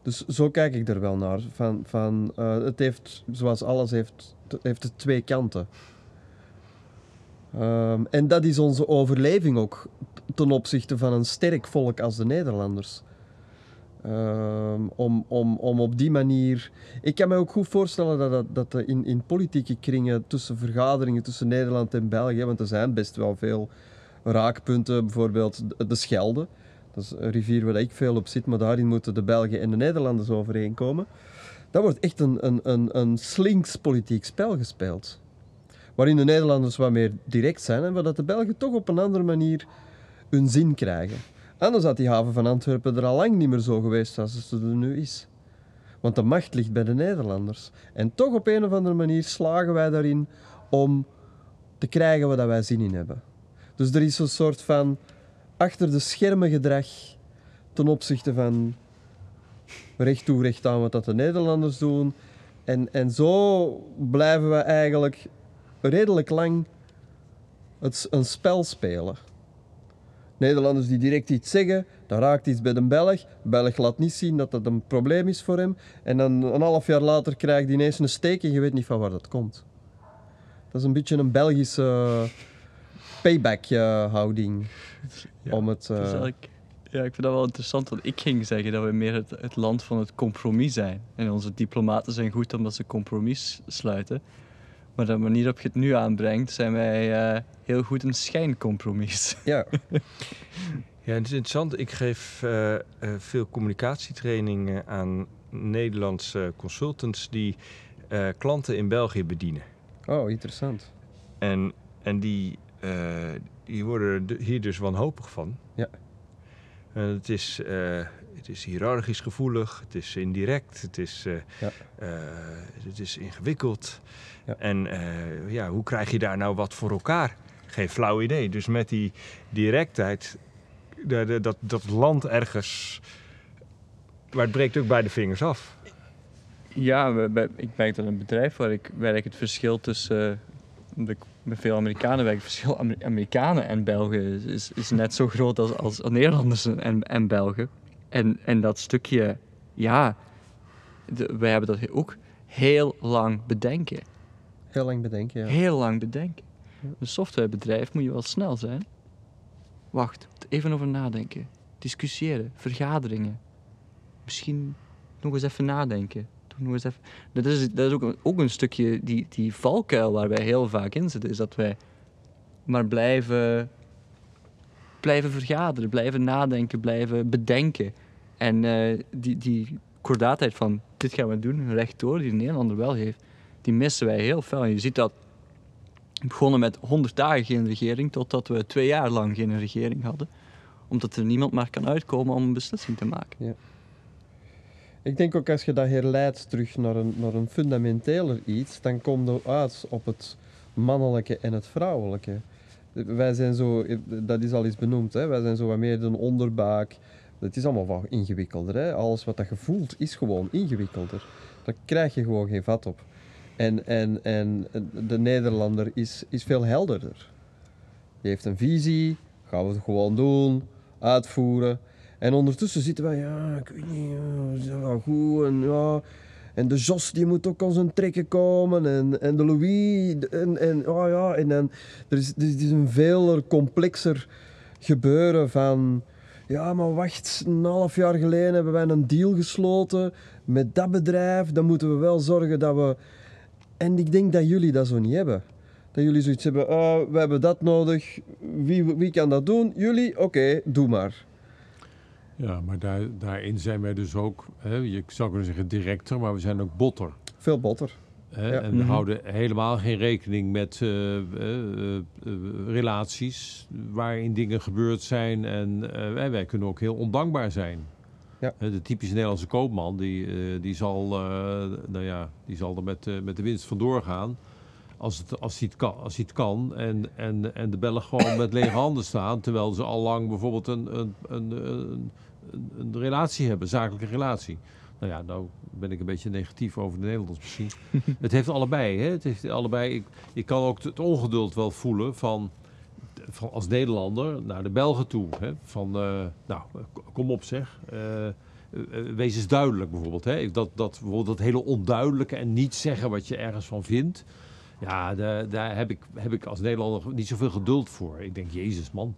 Dus zo kijk ik er wel naar. Van, van, eh, het heeft, zoals alles heeft, heeft het twee kanten. Ehm, en dat is onze overleving ook ten opzichte van een sterk volk als de Nederlanders. Ehm, om, om, om op die manier. Ik kan me ook goed voorstellen dat, dat, dat in, in politieke kringen tussen vergaderingen tussen Nederland en België, want er zijn best wel veel raakpunten, bijvoorbeeld de- de Schelde. Dat is een rivier waar ik veel op zit, maar daarin moeten de Belgen en de Nederlanders overeenkomen. Daar wordt echt een, een, een, een slinks politiek spel gespeeld. Waarin de Nederlanders wat meer direct zijn en waar dat de Belgen toch op een andere manier hun zin krijgen. Anders had die haven van Antwerpen er al lang niet meer zo geweest als het er nu is. Want de macht ligt bij de Nederlanders. En toch op een of andere manier slagen wij daarin om te krijgen wat wij zin in hebben. Dus er is een soort van achter de schermen gedrag ten opzichte van recht toe, recht aan wat dat de Nederlanders doen. En, en zo blijven we eigenlijk redelijk lang het, een spel spelen. Nederlanders die direct iets zeggen, dan raakt iets bij de Belg. De Belg laat niet zien dat dat een probleem is voor hem. En dan een half jaar later krijgt hij ineens een steek en je weet niet van waar dat komt. Dat is een beetje een Belgische payback-houding. Ja, om het, eh, ja, ik vind dat wel interessant, want ik ging zeggen dat we meer het, het land van het compromis zijn. En onze diplomaten zijn goed omdat ze compromis sluiten. Maar de manier waarop je het nu aanbrengt, zijn wij eh, heel goed een schijncompromis. [LAUGHS] ja, Ja, het is interessant. Ik geef eh, eh, veel communicatietrainingen aan Nederlandse consultants die eh, klanten in België bedienen. oh, interessant. En, en die, eh, die worden er hier dus wanhopig van. Ja. Het, is, eh, het is hiërarchisch gevoelig, het is indirect, het is, eh, Ja. eh, het is ingewikkeld. Ja. En eh, ja, hoe krijg je daar nou wat voor elkaar? Geen flauw idee. Dus met die directheid, de, de- dat, dat land ergens... Maar het breekt ook bij de vingers af. Ja, we, we- ik werk in een bedrijf waar ik werk het verschil tussen... eh, ik met veel Amerikanen werk, het verschil Amer- Amerikanen en Belgen is, is, is net zo groot als, als Nederlanders en, en Belgen. En, en dat stukje, ja, de, wij hebben dat ook heel lang bedenken. Heel lang bedenken, ja. Heel lang bedenken. Een softwarebedrijf moet je wel snel zijn. Wacht, even over nadenken. Discussiëren, vergaderingen. Misschien nog eens even nadenken. Nog eens even... Dat is, dat is ook, een, ook een stukje die, die valkuil waar wij heel vaak in zitten. Is dat wij maar blijven, blijven vergaderen, blijven nadenken, blijven bedenken. En eh, die, die kordaatheid van dit gaan we doen, rechtdoor, die de Nederlander wel heeft, die missen wij heel veel. Je ziet dat begonnen met 100 dagen geen regering, totdat we twee jaar lang geen regering hadden. Omdat er niemand maar kan uitkomen om een beslissing te maken. Ik denk ook als je dat herleidt terug naar een, naar een fundamenteler iets, dan komt je uit op het mannelijke en het vrouwelijke. Wij zijn zo, dat is al eens benoemd, hè? wij zijn zo wat meer een onderbuik. Het is allemaal wat ingewikkelder. Hè? Alles wat dat je voelt is gewoon ingewikkelder. Daar krijg je gewoon geen vat op. En, en, en de Nederlander is, is veel helderder. Die heeft een visie, gaan we het gewoon doen, uitvoeren. En ondertussen zitten wij, ja, ik weet niet, is wel goed en ja. En de Jos die moet ook aan zijn trekken komen en, en de Louis en, en, oh ja, en dan, er is, er is een veel complexer gebeuren van... Ja, maar wacht, een half jaar geleden hebben wij een deal gesloten met dat bedrijf. Dan moeten we wel zorgen dat we... En ik denk dat jullie dat zo niet hebben. Dat jullie zoiets hebben, ah, we hebben dat nodig. Wie, wie kan dat doen? Jullie? Oké, doe maar. Ja, maar daar, daarin zijn wij dus ook, hè, je zou kunnen zeggen directer, maar we zijn ook botter. Veel botter. Hè? Ja. En we Mhm. houden helemaal geen rekening met eh, eh, eh, eh, relaties waarin dingen gebeurd zijn. En eh, wij, wij kunnen ook heel ondankbaar zijn. Ja. De typische Nederlandse koopman, die, eh, die, zal, eh, nou ja, die zal er met, eh, met de winst vandoor gaan. Als, het, als, hij het kan, als hij het kan en, en, en de bellen gewoon met lege handen staan. Terwijl ze al lang bijvoorbeeld een, een, een, een, een, relatie hebben, een zakelijke relatie. Nou ja, nou ben ik een beetje negatief over de Nederlanders misschien. [LAUGHS] het heeft allebei, hè? Het heeft allebei. Ik, ik kan ook het ongeduld wel voelen van als Nederlander naar de Belgen toe. Hè? Van, eh, nou, kom op zeg. Eh, eh, wees eens duidelijk bijvoorbeeld. Hè? Dat, dat, bijvoorbeeld dat hele onduidelijke en niet zeggen wat je ergens van vindt. Ja, daar, daar heb, ik, heb ik als Nederlander niet zoveel geduld voor. Ik denk, jezus man,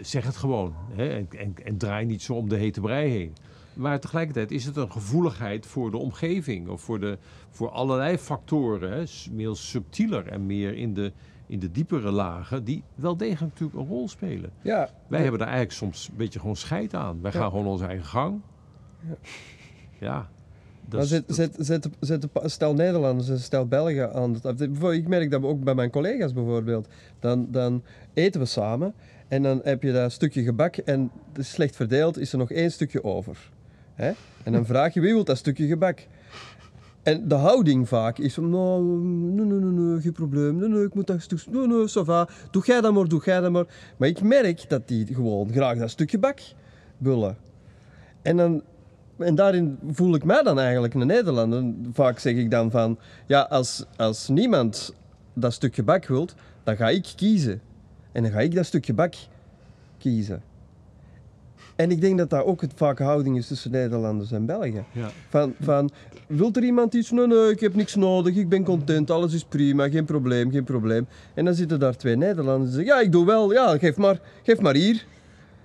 zeg het gewoon. Hè? En, en, draai niet zo om de hete brei heen. Maar tegelijkertijd is het een gevoeligheid voor de omgeving. Of voor, de, voor allerlei factoren. Hè? Meer subtieler en meer in de, in de diepere lagen. Die wel degelijk natuurlijk een rol spelen. Ja, Wij hebben daar eigenlijk soms een beetje gewoon scheid aan. Wij gaan gewoon onze eigen gang. Ja. Ja. Dat Maar is- zet, dat- zet, zet, zet een pa- stel Nederlanders en stel Belgen aan. Ik merk dat ook bij mijn collega's bijvoorbeeld. Dan, dan eten we samen en dan heb je dat stukje gebak en het is slecht verdeeld, is er nog één stukje over. Hè? En dan vraag je wie wil dat stukje gebak? En de houding vaak is van, nou, nee, nee, nee, geen probleem, ik moet dat stuk, nee, nee, ça va, doe jij dat maar, doe jij dat maar. Maar ik merk dat die gewoon graag dat stukje bak willen. En dan en daarin voel ik mij dan eigenlijk een Nederlander. Vaak zeg ik dan van, ja, als, als niemand dat stukje bak wilt, dan ga ik kiezen. En dan ga ik dat stukje bak kiezen. En ik denk dat dat ook het vaak houding is tussen Nederlanders en Belgen. ja. Van, van, wilt er iemand iets? Nee, nee, ik heb niks nodig, ik ben content, alles is prima, geen probleem, geen probleem. En dan zitten daar twee Nederlanders die zeggen, ja, ik doe wel, ja, geef maar, geef maar hier.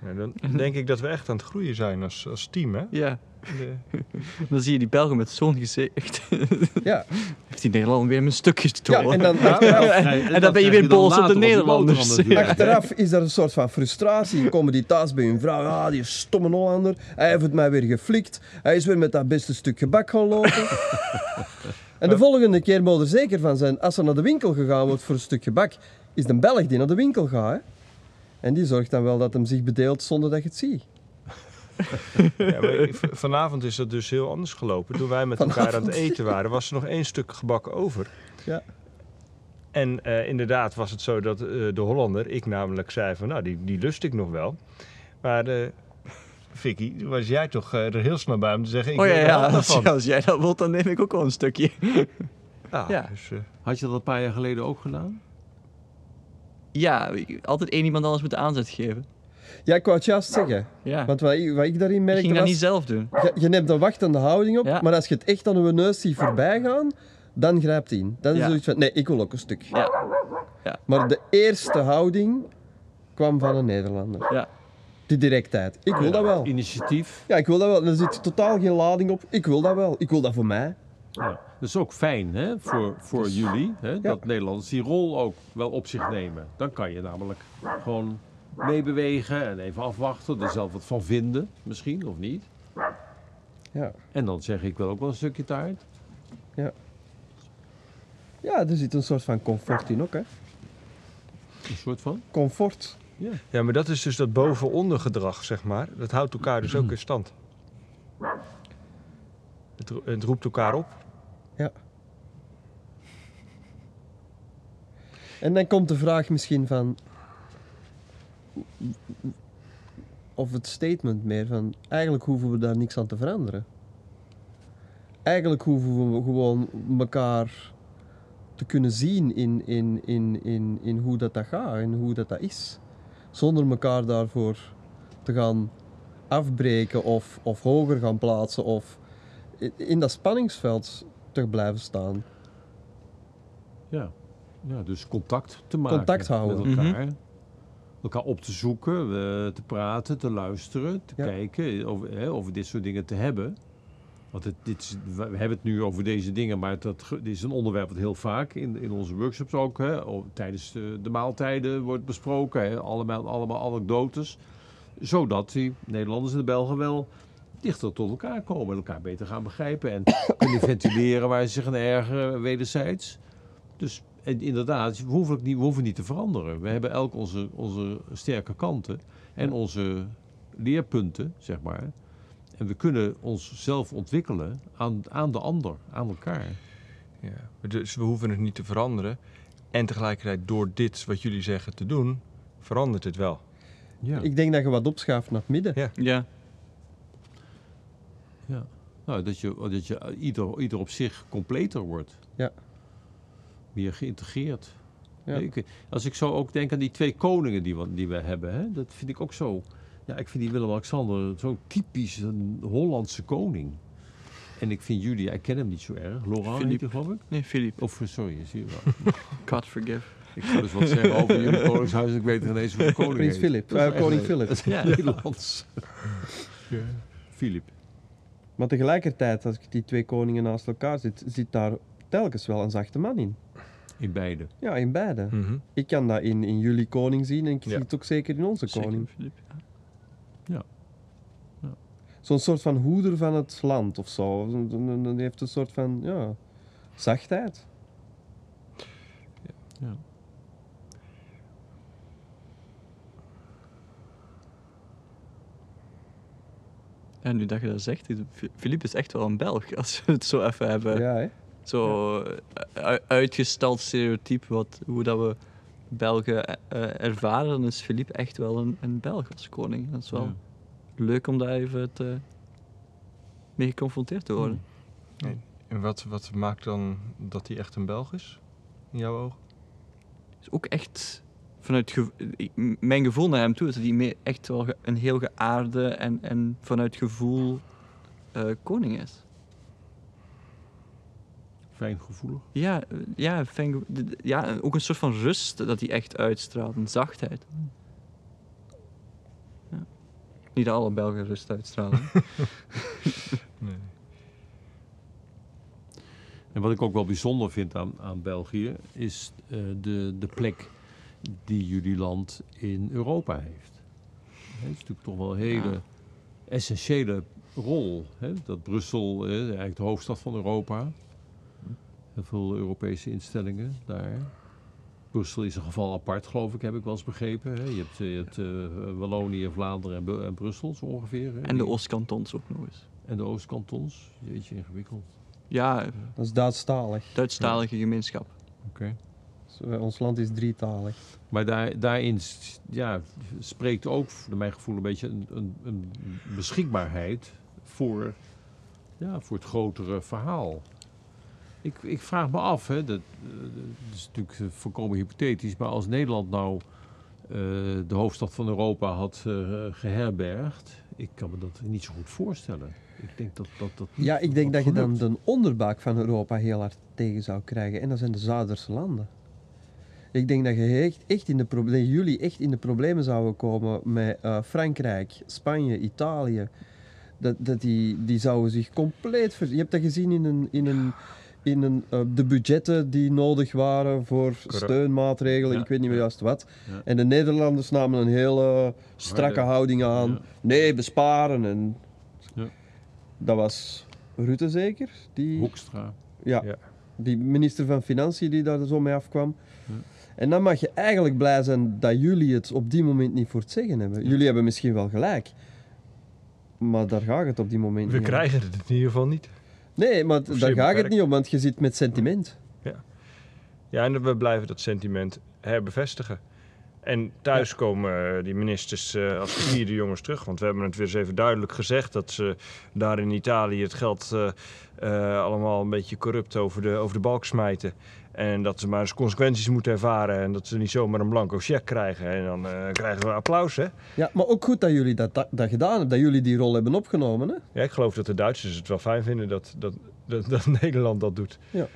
Ja, dan denk ik dat we echt aan het groeien zijn als, als team, hè? Ja, De- [LAUGHS] dan zie je die Belgen met zo'n gezicht. [LAUGHS] Ja, Heeft die Nederlander weer mijn stukjes te ja en dan achteraf, [LAUGHS] en dan ben je weer boos op de Nederlanders. Ja. Achteraf is er een soort van frustratie. Dan komen die thuis bij hun vrouw. Ah, die stomme Hollander. Hij heeft het mij weer geflikt. Hij is weer met dat beste stuk gebak gaan lopen. en de volgende keer moet er zeker van zijn, als er naar de winkel gegaan wordt voor een stuk gebak, is de Belg die naar de winkel gaat. Hè? En die zorgt dan wel dat hem zich bedeelt zonder dat je het ziet. Ja, maar v- vanavond is dat dus heel anders gelopen. Toen wij met elkaar aan het eten waren, was er nog één stuk gebak over. Ja. En eh, inderdaad was het zo dat eh, de Hollander, ik namelijk, zei van, nou, die, die lust ik nog wel. Maar eh Vicky, was jij toch eh, er heel snel bij om te zeggen, ik Oh ja, Als, jij dat wilt, dan neem ik ook wel een stukje. Ah, Ja. Dus, eh, Had je dat een paar jaar geleden ook gedaan? Ja, altijd één iemand anders moeten aanzet geven. Ja, ik wou het juist zeggen. Ja. Want wat ik, wat ik daarin ik merkte ging dat was... niet zelf doen. Je, je neemt een wachtende houding op, Ja. maar als je het echt aan je neus ziet voorbij gaan, dan grijpt hij in. Dan is Ja. er zoiets van, nee, ik wil ook een stuk. Ja. Maar de eerste houding kwam van een Nederlander. Ja. De directheid. Ik wil dat wel. Initiatief. Ja, ik wil dat wel. Er zit totaal geen lading op. Ik wil dat wel. Ik wil dat voor mij. Ja. Dat is ook fijn hè, voor, voor jullie, hè, dat Nederlanders die rol ook wel op zich nemen. Dan kan je namelijk gewoon meebewegen en even afwachten, er zelf wat van vinden, misschien of niet. Ja. En dan zeg ik wel ook wel een stukje taart. Ja, er zit een soort van comfort in ook, hè. Een soort van. Comfort. Ja. ja, maar dat is dus dat boven-onder gedrag, zeg maar. Dat houdt elkaar dus ook in stand. Het, ro- het roept elkaar op. En dan komt de vraag misschien van... Of het statement meer van... Eigenlijk hoeven we daar niks aan te veranderen. Eigenlijk hoeven we gewoon elkaar te kunnen zien in, in, in, in, in hoe dat, dat gaat en hoe dat, dat is. Zonder elkaar daarvoor te gaan afbreken of, of hoger gaan plaatsen of in dat spanningsveld te blijven staan. Ja. ja, dus contact te maken Contact houden. met elkaar. Elkaar op te zoeken, eh, te praten, te luisteren, te Ja. kijken, over, hè, over dit soort dingen te hebben. Want het, dit is, we hebben het nu over deze dingen, maar dat, dit is een onderwerp dat heel vaak in, in onze workshops ook, hè, tijdens de, de maaltijden wordt besproken. Hè, allemaal, allemaal anekdotes. Zodat die Nederlanders en de Belgen wel dichter tot elkaar komen en elkaar beter gaan begrijpen. En [COUGHS] kunnen ventileren waar ze zich aan ergeren wederzijds. Dus en inderdaad, we hoeven, niet, we hoeven niet te veranderen. We hebben elk onze, onze sterke kanten en onze leerpunten, zeg maar. En we kunnen onszelf ontwikkelen aan, aan de ander, aan elkaar. Ja. Dus we hoeven het niet te veranderen. En tegelijkertijd door dit wat jullie zeggen te doen, verandert het wel. Ja. Ik denk dat je wat opschuift naar het midden. Ja. Ja, ja. Nou, dat je, dat je ieder, ieder op zich completer wordt. Ja. Meer geïntegreerd. Ja. Ik- als ik zo ook denk aan die twee koningen die we, die we hebben, hè, dat vind ik ook zo. Ja, ik vind die Willem-Alexander zo typisch een Hollandse koning. En ik vind jullie, ik ken hem niet zo erg. Laurent heet Philippe. hij, geloof ik. nee, Filip. Of eh, sorry, zie je wel. [LAUGHS] God forgive. ik zou dus wat zeggen over jullie [LAUGHS] koningshuis. Ik weet er ineens hoe de koning Prins heet. Philip, eh, koning Philip. Dat is Ja. [LAUGHS] Nederlands. Filip. Maar tegelijkertijd, als ik die twee koningen naast elkaar zit, zit daar telkens wel een zachte man in. In beide. Ja, in beide. Mhm. Ik kan dat in, in jullie koning zien en ik Ja. zie het ook zeker in onze Zeker, koning. Filip. ja. Zo'n soort van hoeder van het land of zo. Die heeft een soort van, ja, zachtheid. Ja. En nu dat je dat zegt, Filip is echt wel een Belg, als we het zo even hebben. Ja, hè? Zo eh, u- uitgesteld stereotype, wat, hoe dat we Belgen eh, eh, ervaren, dan is Filip echt wel een, een Belg als koning. Dat is wel Ja. leuk om daar even te, mee geconfronteerd te worden. En wat, wat maakt dan dat hij echt een Belg is? In jouw ogen? is ook echt vanuit mijn gevoel naar hem toe is dat hij echt wel een heel geaarde en, en vanuit gevoel koning is. Fijngevoelig. Ja, ja, fijn ja, ook een soort van rust dat hij echt uitstraalt, een zachtheid. Ja. Niet alle Belgen rust uitstralen. [LAUGHS] Nee. En wat ik ook wel bijzonder vind aan, aan België, is eh, de, de plek die jullie land in Europa heeft. Het is natuurlijk toch wel een hele Ja. essentiële rol. Hè? Dat Brussel, eh, eigenlijk de hoofdstad van Europa. Heel veel Europese instellingen daar. Brussel is een geval apart, geloof ik, heb ik wel eens begrepen. Hè? Je hebt, eh, je hebt eh, Wallonië, Vlaanderen en, Brussel zo ongeveer. Hè? en de Oostkantons ook nog eens. en de Oostkantons. Jeetje, ingewikkeld. Ja, Dat is Duitsstalig. Duitsstalige gemeenschap. Oké. Dus, eh, Ons land is drietalig. Maar daar, daarin ja, spreekt ook, naar mijn gevoel, een beetje een, een, een beschikbaarheid voor, ja, voor het grotere verhaal. Ik, ik vraag me af, hè, dat, eh, dat is natuurlijk eh, volkomen hypothetisch, maar als Nederland nou eh, de hoofdstad van Europa had eh, geherbergd, ik kan me dat niet zo goed voorstellen. Ik denk dat dat. dat Ja, ik denk dat je dan de onderbuik van Europa heel hard tegen zou krijgen. En dat zijn de Zuiderse landen. Ik denk dat, je echt, echt in de proble- dat jullie echt in de problemen zouden komen met Frankrijk, Spanje, Italië. Dat, dat die, die zouden zich compleet... Ver... Je hebt dat gezien in, een, in, een, in een, eh, de budgetten die nodig waren voor steunmaatregelen, Ja, ik weet niet meer juist wat. Ja. En de Nederlanders namen een hele strakke houding aan. Nee, besparen. En Ja. Dat was Rutte zeker? Die, Hoekstra. ja, Ja. die minister van Financiën die daar zo mee afkwam. En dan mag je eigenlijk blij zijn dat jullie het op die moment niet voor het zeggen hebben. Jullie hebben misschien wel gelijk. Maar daar gaat het op die moment We niet om. krijgen het in ieder geval niet. Nee, maar daar zeer gaat het niet om, want je zit met sentiment. Ja, en we blijven dat sentiment herbevestigen. En thuis komen eh, die ministers eh, als gevierde jongens terug. Want we hebben het weer eens even duidelijk gezegd dat ze daar in Italië het geld eh, allemaal een beetje corrupt over de, over de balk smijten. En dat ze maar eens consequenties moeten ervaren. En dat ze niet zomaar een blanco cheque krijgen. En dan eh, krijgen we applaus, hè? Ja, maar ook goed dat jullie dat, dat, dat gedaan hebben, dat jullie die rol hebben opgenomen. Hè? Ja, ik geloof dat de Duitsers het wel fijn vinden dat, dat, dat, dat [LAUGHS] Nederland dat doet. Ja,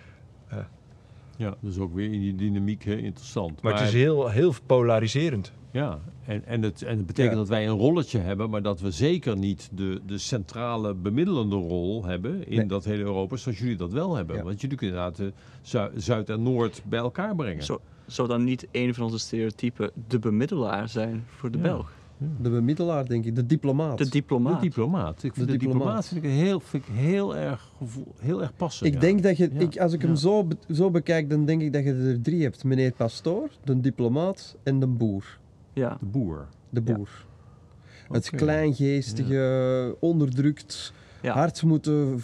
dus ook weer in die dynamiek hè, interessant. Maar, het is heel, heel polariserend. Ja, en, en, het, en het betekent Ja. dat wij een rolletje hebben, maar dat we zeker niet de, de centrale bemiddelende rol hebben in Nee. dat hele Europa, zoals jullie dat wel hebben. Ja. Want jullie kunnen inderdaad de Zu- Zuid en Noord bij elkaar brengen. Zou, zou dan niet een van onze stereotypen de bemiddelaar zijn voor de Ja. Belg? De bemiddelaar, denk ik. De diplomaat. De De diplomaat. diplomaat. Ik vind de, De diplomaat, diplomaat. vind ik heel, vind ik heel, erg gevoel, heel erg passen. ik ja. denk dat je, Ja. ik, als ik hem zo, be- zo bekijk, dan denk ik dat je er drie hebt. Meneer Pastoor, de diplomaat en de boer. Ja. De boer. De Ja. boer. Het Oké. kleingeestige, onderdrukt, Ja. hard moeten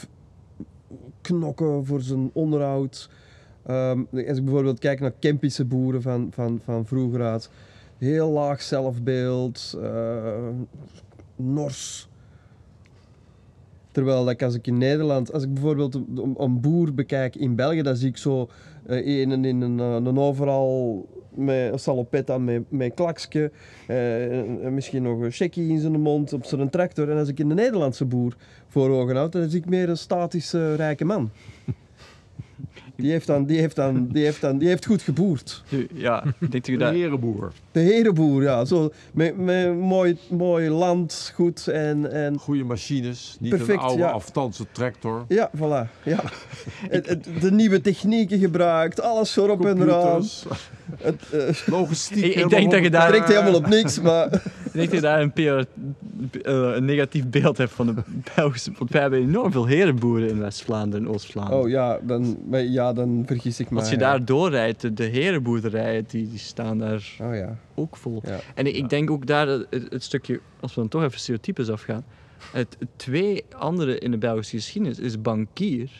knokken voor zijn onderhoud. Ehm, als ik bijvoorbeeld kijk naar Kempische boeren van, van, van vroeger uit. Heel laag zelfbeeld, eh, nors. Terwijl dat als ik in Nederland, als ik bijvoorbeeld een, boer bekijk in België, dan zie ik zo eh een in een, overal met een salopet aan, met, met klaksje, eh, en misschien nog een checkie in zijn mond op zijn tractor. En als ik in de Nederlandse boer voor ogen houd, dan zie ik meer een statische rijke man. Die heeft, dan, die, heeft dan, die, heeft dan, die heeft goed geboerd. Ja, ik denk dat je De herenboer. De herenboer, ja. Zo, met, met mooi, mooi landgoed en, en... Goede machines. Niet Perfect, een oude ja. tractor. Ja, voilà. Ja. [LAUGHS] Het- het- de nieuwe technieken gebruikt, alles erop en eraan. Het eh, Logistiek. Ik- denk dat je daar- trekt helemaal op niks, maar... Denk dat je daar een, PR eh, een negatief beeld hebt van de Belgische... Want wij hebben enorm veel herenboeren in West-Vlaanderen en Oost-Vlaanderen. Oh ja, dan, ja, dan vergis ik me. Als je daar doorrijdt, de, de herenboerderijen, die, die staan daar Oh ja, ook vol. ja. En ik, denk ook daar het, het stukje, als we dan toch even stereotypes afgaan. Het, het twee andere in de Belgische geschiedenis is bankier.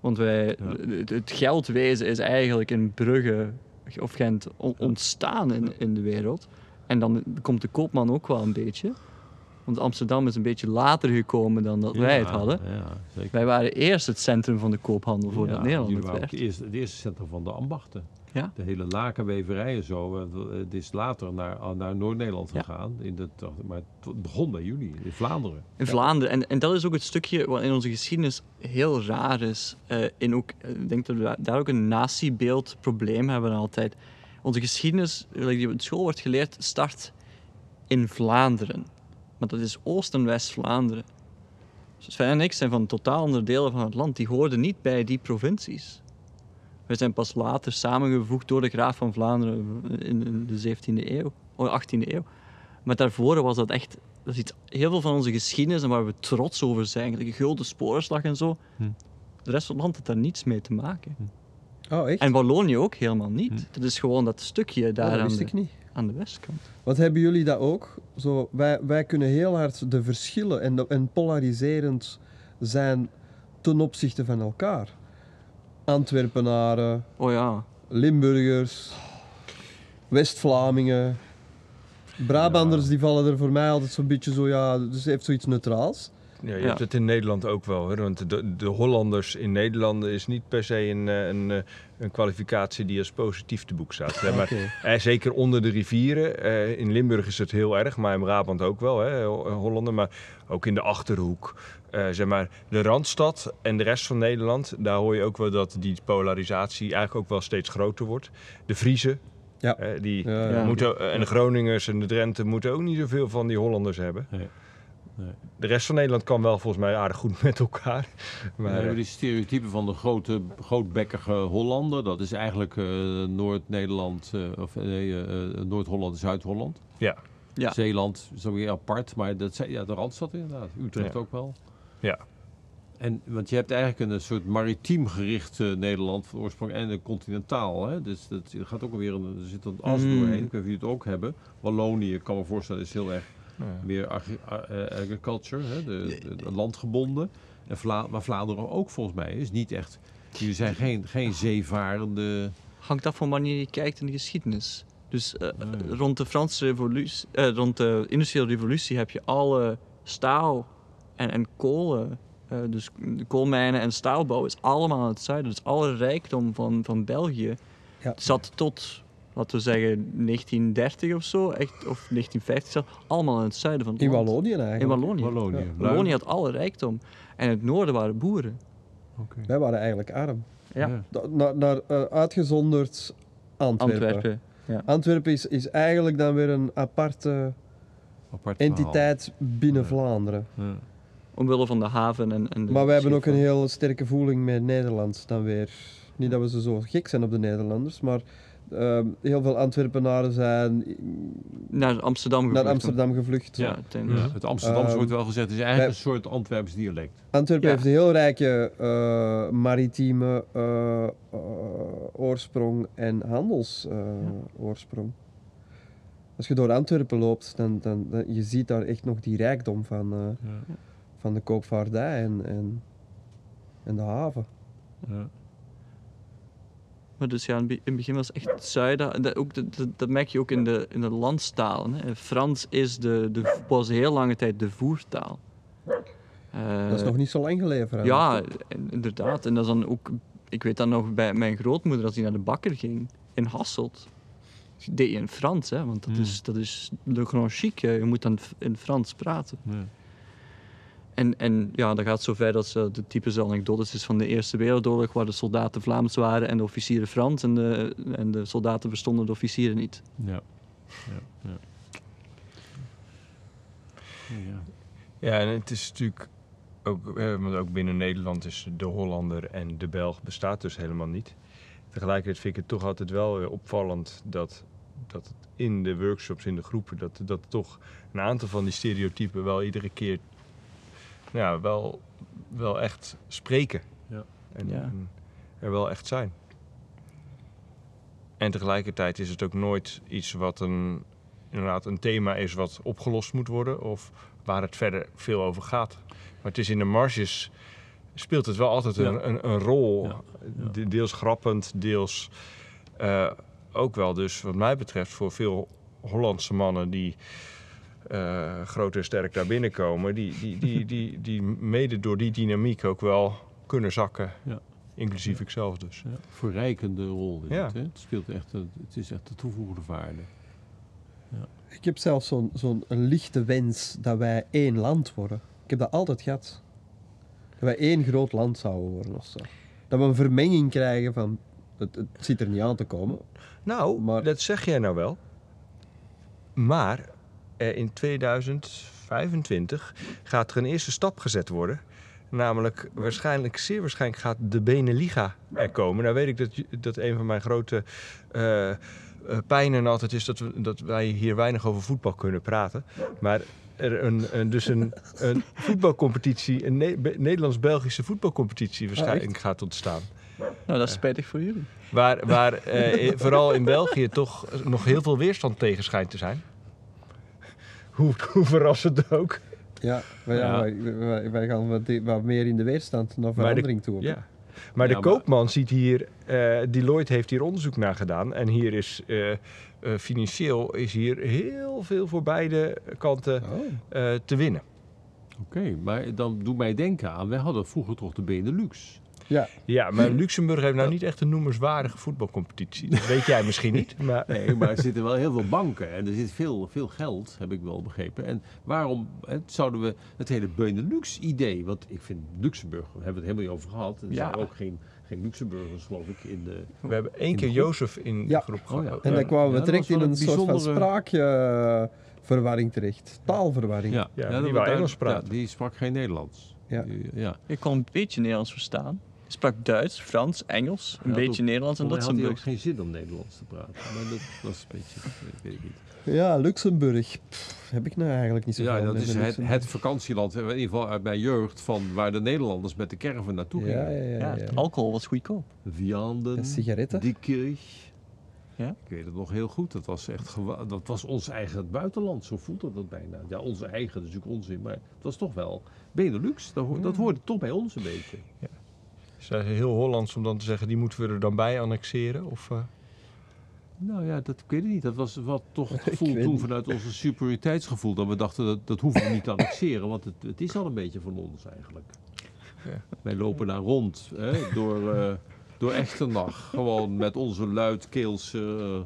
Want wij, Ja. het, het geldwezen is eigenlijk in Brugge of Gent on- ontstaan in, in de wereld. En dan komt de koopman ook wel een beetje. Want Amsterdam is een beetje later gekomen dan dat wij het hadden. Ja. Wij waren eerst het centrum van de koophandel voordat Ja, Nederland het waren werd. het eerste, centrum van de ambachten. Ja. De hele lakenweverij en zo. eh, Het is later naar, naar Noord-Nederland gegaan. In de, maar het begon bij jullie, in Vlaanderen. In Vlaanderen. En, en dat is ook het stukje wat in onze geschiedenis heel raar is. Eh, in ook, ik denk dat we daar- daar ook een natiebeeldprobleem hebben altijd. Onze geschiedenis, die op school wordt geleerd, start in Vlaanderen. Maar dat is Oost- en West-Vlaanderen. Dus Sven en ik zijn van totaal andere delen van het land. Die hoorden niet bij die provincies. We zijn pas later samengevoegd door de graaf van Vlaanderen in, de 17e eeuw, of 18e eeuw. Maar daarvoor was dat echt dat is iets, heel veel van onze geschiedenis en waar we trots over zijn, de gulden spoorslag en zo. Hm. De rest van het land had daar niets mee te maken. Oh, echt? En Wallonië ook helemaal niet. Hm. Dat is gewoon dat stukje Oh, daar dat aan, wist de, ik niet. aan de westkant. Wat hebben jullie dat ook? Zo, wij, wij kunnen heel hard de verschillen en, de- en polariserend zijn ten opzichte van elkaar. Antwerpenaren, Oh ja. Limburgers, West-Vlamingen. Brabanders die vallen er voor mij altijd zo'n beetje zo, ja, dus heeft zoiets neutraals. Ja, je Ja. hebt het in Nederland ook wel. Hè? Want de, de Hollanders in Nederland is niet per se een, eh, een, eh, een kwalificatie die als positief te boek staat. Hè? Maar, eh, zeker onder de rivieren. eh, in Limburg is het heel erg, maar in Brabant ook wel, hè? Ho- Hollander. Maar ook in de Achterhoek. Eh, zeg maar, de Randstad en de rest van Nederland, daar hoor je ook wel dat die polarisatie eigenlijk ook wel steeds groter wordt. De Friese, Ja. eh, die Ja, Ja. moeten, en de Groningers en de Drenthe moeten ook niet zoveel van die Hollanders hebben. Nee. Nee. De rest van Nederland kan wel volgens mij aardig goed met elkaar. [LAUGHS] We Maar, hebben eh, die stereotypen van de grote, grootbekkige Hollander. Dat is eigenlijk eh, Noord-Nederland, eh, of nee, Noord-Holland en Zuid-Holland. ja. Ja. Zeeland is ook weer apart, maar dat ja, de Randstad inderdaad. Utrecht Ja. ook wel. Ja. En, want je hebt eigenlijk een soort maritiem gericht eh, Nederland van oorsprong en een continentaal. Hè? Dus dat gaat ook weer een, er zit een as Mm. doorheen. Ik weet niet of jullie het ook hebben. Wallonië, ik kan me voorstellen, is heel erg Ja. meer agri- eh, agriculture, hè? De, de, de landgebonden. En Vla maar Vlaanderen ook volgens mij is niet echt. Jullie zijn geen, geen zeevarende. Hangt af van wanneer je kijkt in de geschiedenis. Dus eh, Nee. rond de Franse revolutie, eh, rond de industriële revolutie heb je alle staal en, en kolen, eh, dus de koolmijnen en staalbouw is allemaal in het zuiden. Dus alle rijkdom van, van België Ja. zat tot, laten we zeggen, 1930 of zo, echt, of 1950 zelfs, allemaal in het zuiden van het In land. Wallonië eigenlijk. In Wallonië. Wallonië. Ja. Luik. Wallonië had alle rijkdom. En in het noorden waren boeren. Oké. Wij waren eigenlijk arm. Ja. Naar, naar eh, uitgezonderd Antwerpen. Antwerpen. Ja. Antwerpen is, is eigenlijk dan weer een aparte Apart entiteit binnen Ja. Vlaanderen. Ja. Omwille van de haven en, en de Maar wij hebben ook een heel sterke voeling met Nederlands dan weer. Niet dat we ze zo gek zijn op de Nederlanders, maar ehm, heel veel Antwerpenaren zijn Naar Amsterdam naar gevlucht. Amsterdam gevlucht. Ja, het Amsterdamse Ehm, wordt wel gezegd, het is eigenlijk een soort Antwerps dialect. Antwerpen Ja. heeft een heel rijke eh, maritieme eh, eh, oorsprong en handelsoorsprong. Als je door Antwerpen loopt, dan, dan, dan je ziet daar echt nog die rijkdom van, eh, Ja. van de koopvaardij en, en, en de haven. Ja. Maar dus ja, in het be- in het begin was het echt het zuiden. En dat, ook, dat, dat- dat merk je ook in de, in de landstalen. Hè. Frans is de, de, was heel lange tijd de voertaal. Eh, dat is nog niet zo lang geleden. Ja, inderdaad. En dat is dan ook... Ik weet dan nog bij mijn grootmoeder, als die naar de bakker ging in Hasselt, deed je in Frans, hè, want dat, Hmm. is, dat is le grand chic. hè. Je moet dan in Frans praten. Ja. En, en ja, dat gaat zover dat ze de typische anekdotes is van de Eerste Wereldoorlog, waar de soldaten Vlaams waren en de officieren Frans en de, en de soldaten verstonden de officieren niet. Ja. Ja. Ja. Ja. Ja, en het is natuurlijk ook, eh, want ook binnen Nederland is de Hollander en de Belg bestaat dus helemaal niet. Tegelijkertijd vind ik het toch altijd wel weer opvallend dat, dat het in de workshops, in de groepen, dat, dat toch een aantal van die stereotypen wel iedere keer ja, wel, wel echt spreken. Ja. En, Ja. en er wel echt zijn. En tegelijkertijd is het ook nooit iets wat een, inderdaad een thema is wat opgelost moet worden of waar het verder veel over gaat. Maar het is in de marges speelt het wel altijd een, Ja. een, een rol. Ja, ja. De- Deels grappend, deels eh, ook wel dus wat mij betreft voor veel Hollandse mannen die eh, groot en sterk daar binnenkomen, die, die, die, die, die mede door die dynamiek ook wel kunnen zakken. Ja. Inclusief ikzelf dus. Ja, verrijkende rol is Ja. het. Hè? Het, speelt echt, een- het is echt de toegevoegde waarde. Ik heb zelfs zo'n zo'n een lichte wens dat wij één land worden. Ik heb dat altijd gehad. Dat wij één groot land zouden worden of zo. Dat we een vermenging krijgen van... Het, het zit er niet aan te komen. Nou, Maar- dat zeg jij nou wel. Maar in 2025 gaat er een eerste stap gezet worden. Namelijk, waarschijnlijk, zeer waarschijnlijk gaat de Beneliga er komen. Nou weet ik dat, dat een van mijn grote eh, eh, pijnen altijd is dat, we, dat wij hier weinig over voetbal kunnen praten. Maar er een, een, dus een, een voetbalcompetitie, een Ne- Be- Nederlands-Belgische voetbalcompetitie waarschijnlijk gaat ontstaan. Nou, dat is spijtig voor jullie. Waar, waar eh, vooral in België toch nog heel veel weerstand tegen schijnt te zijn. Hoe, hoe verrassend ook. Ja, wij, Ja. wij, wij, wij gaan wat, wat meer in de weerstand naar de- verandering toe. Ja. Maar Ja, de maar- koopman ziet hier, eh, Deloitte heeft hier onderzoek naar gedaan. En hier is eh, eh, financieel is hier heel veel voor beide kanten Oh. eh, te winnen. Oké, maar dan doet mij denken aan, wij hadden vroeger toch de Benelux. Ja, Ja, maar Luxemburg heeft nou niet echt een noemenswaardige voetbalcompetitie. Dat weet jij misschien niet. [LAUGHS] Maar Nee, maar er zitten wel heel veel banken en er zit veel, veel geld, heb ik wel begrepen. En waarom hè, zouden we het hele Benelux-idee, want ik vind Luxemburg, we hebben het helemaal niet over gehad. Er Ja. zijn ook geen, geen Luxemburgers, geloof ik, in de... we hebben één keer? Jozef in Ja. de groep Oh, gehad. ja. en dan kwamen we Ja, was in een een soort van bijzondere- spraakverwarring terecht. Taalverwarring. Ja, Ja, die daar- Engels praten. Ja, die sprak geen Nederlands. Ja. Die- ja. Ik kon een beetje Nederlands verstaan. Sprak Duits, Frans, Engels, een Ja, beetje Nederlands en Volgens mij had hij ook geen zin om Nederlands te praten. Maar dat was een beetje, weet- weet ik niet. Ja, Luxemburg. Pff, heb ik nou eigenlijk niet zo Ja, veel dat is het, het vakantieland, in ieder geval uit mijn jeugd, van waar de Nederlanders met de caravan naartoe Ja, gingen. ja, ja. Ja, ja. het alcohol was goedkoop. Vianden, En sigaretten. Diekkirch. Ja. Ik weet het nog heel goed. Dat was echt gewa- dat was ons eigen buitenland. Zo voelde dat bijna. Ja, onze eigen, dat is natuurlijk onzin. Maar het was toch wel Benelux. Dat, ho- dat hoorde toch bij ons een beetje. Is dat heel Hollands om dan te zeggen, die moeten we er dan bij annexeren? Of, eh? Nou ja, dat ik weet het niet. Dat was wat toch het [LAUGHS] gevoel toen vanuit onze superioriteitsgevoel. Dat we dachten, dat, dat hoeven we niet te annexeren. Want het, het is al een beetje van ons eigenlijk. Ja. Wij lopen daar rond hè, door, eh door Echternach. Gewoon met onze luidkeelse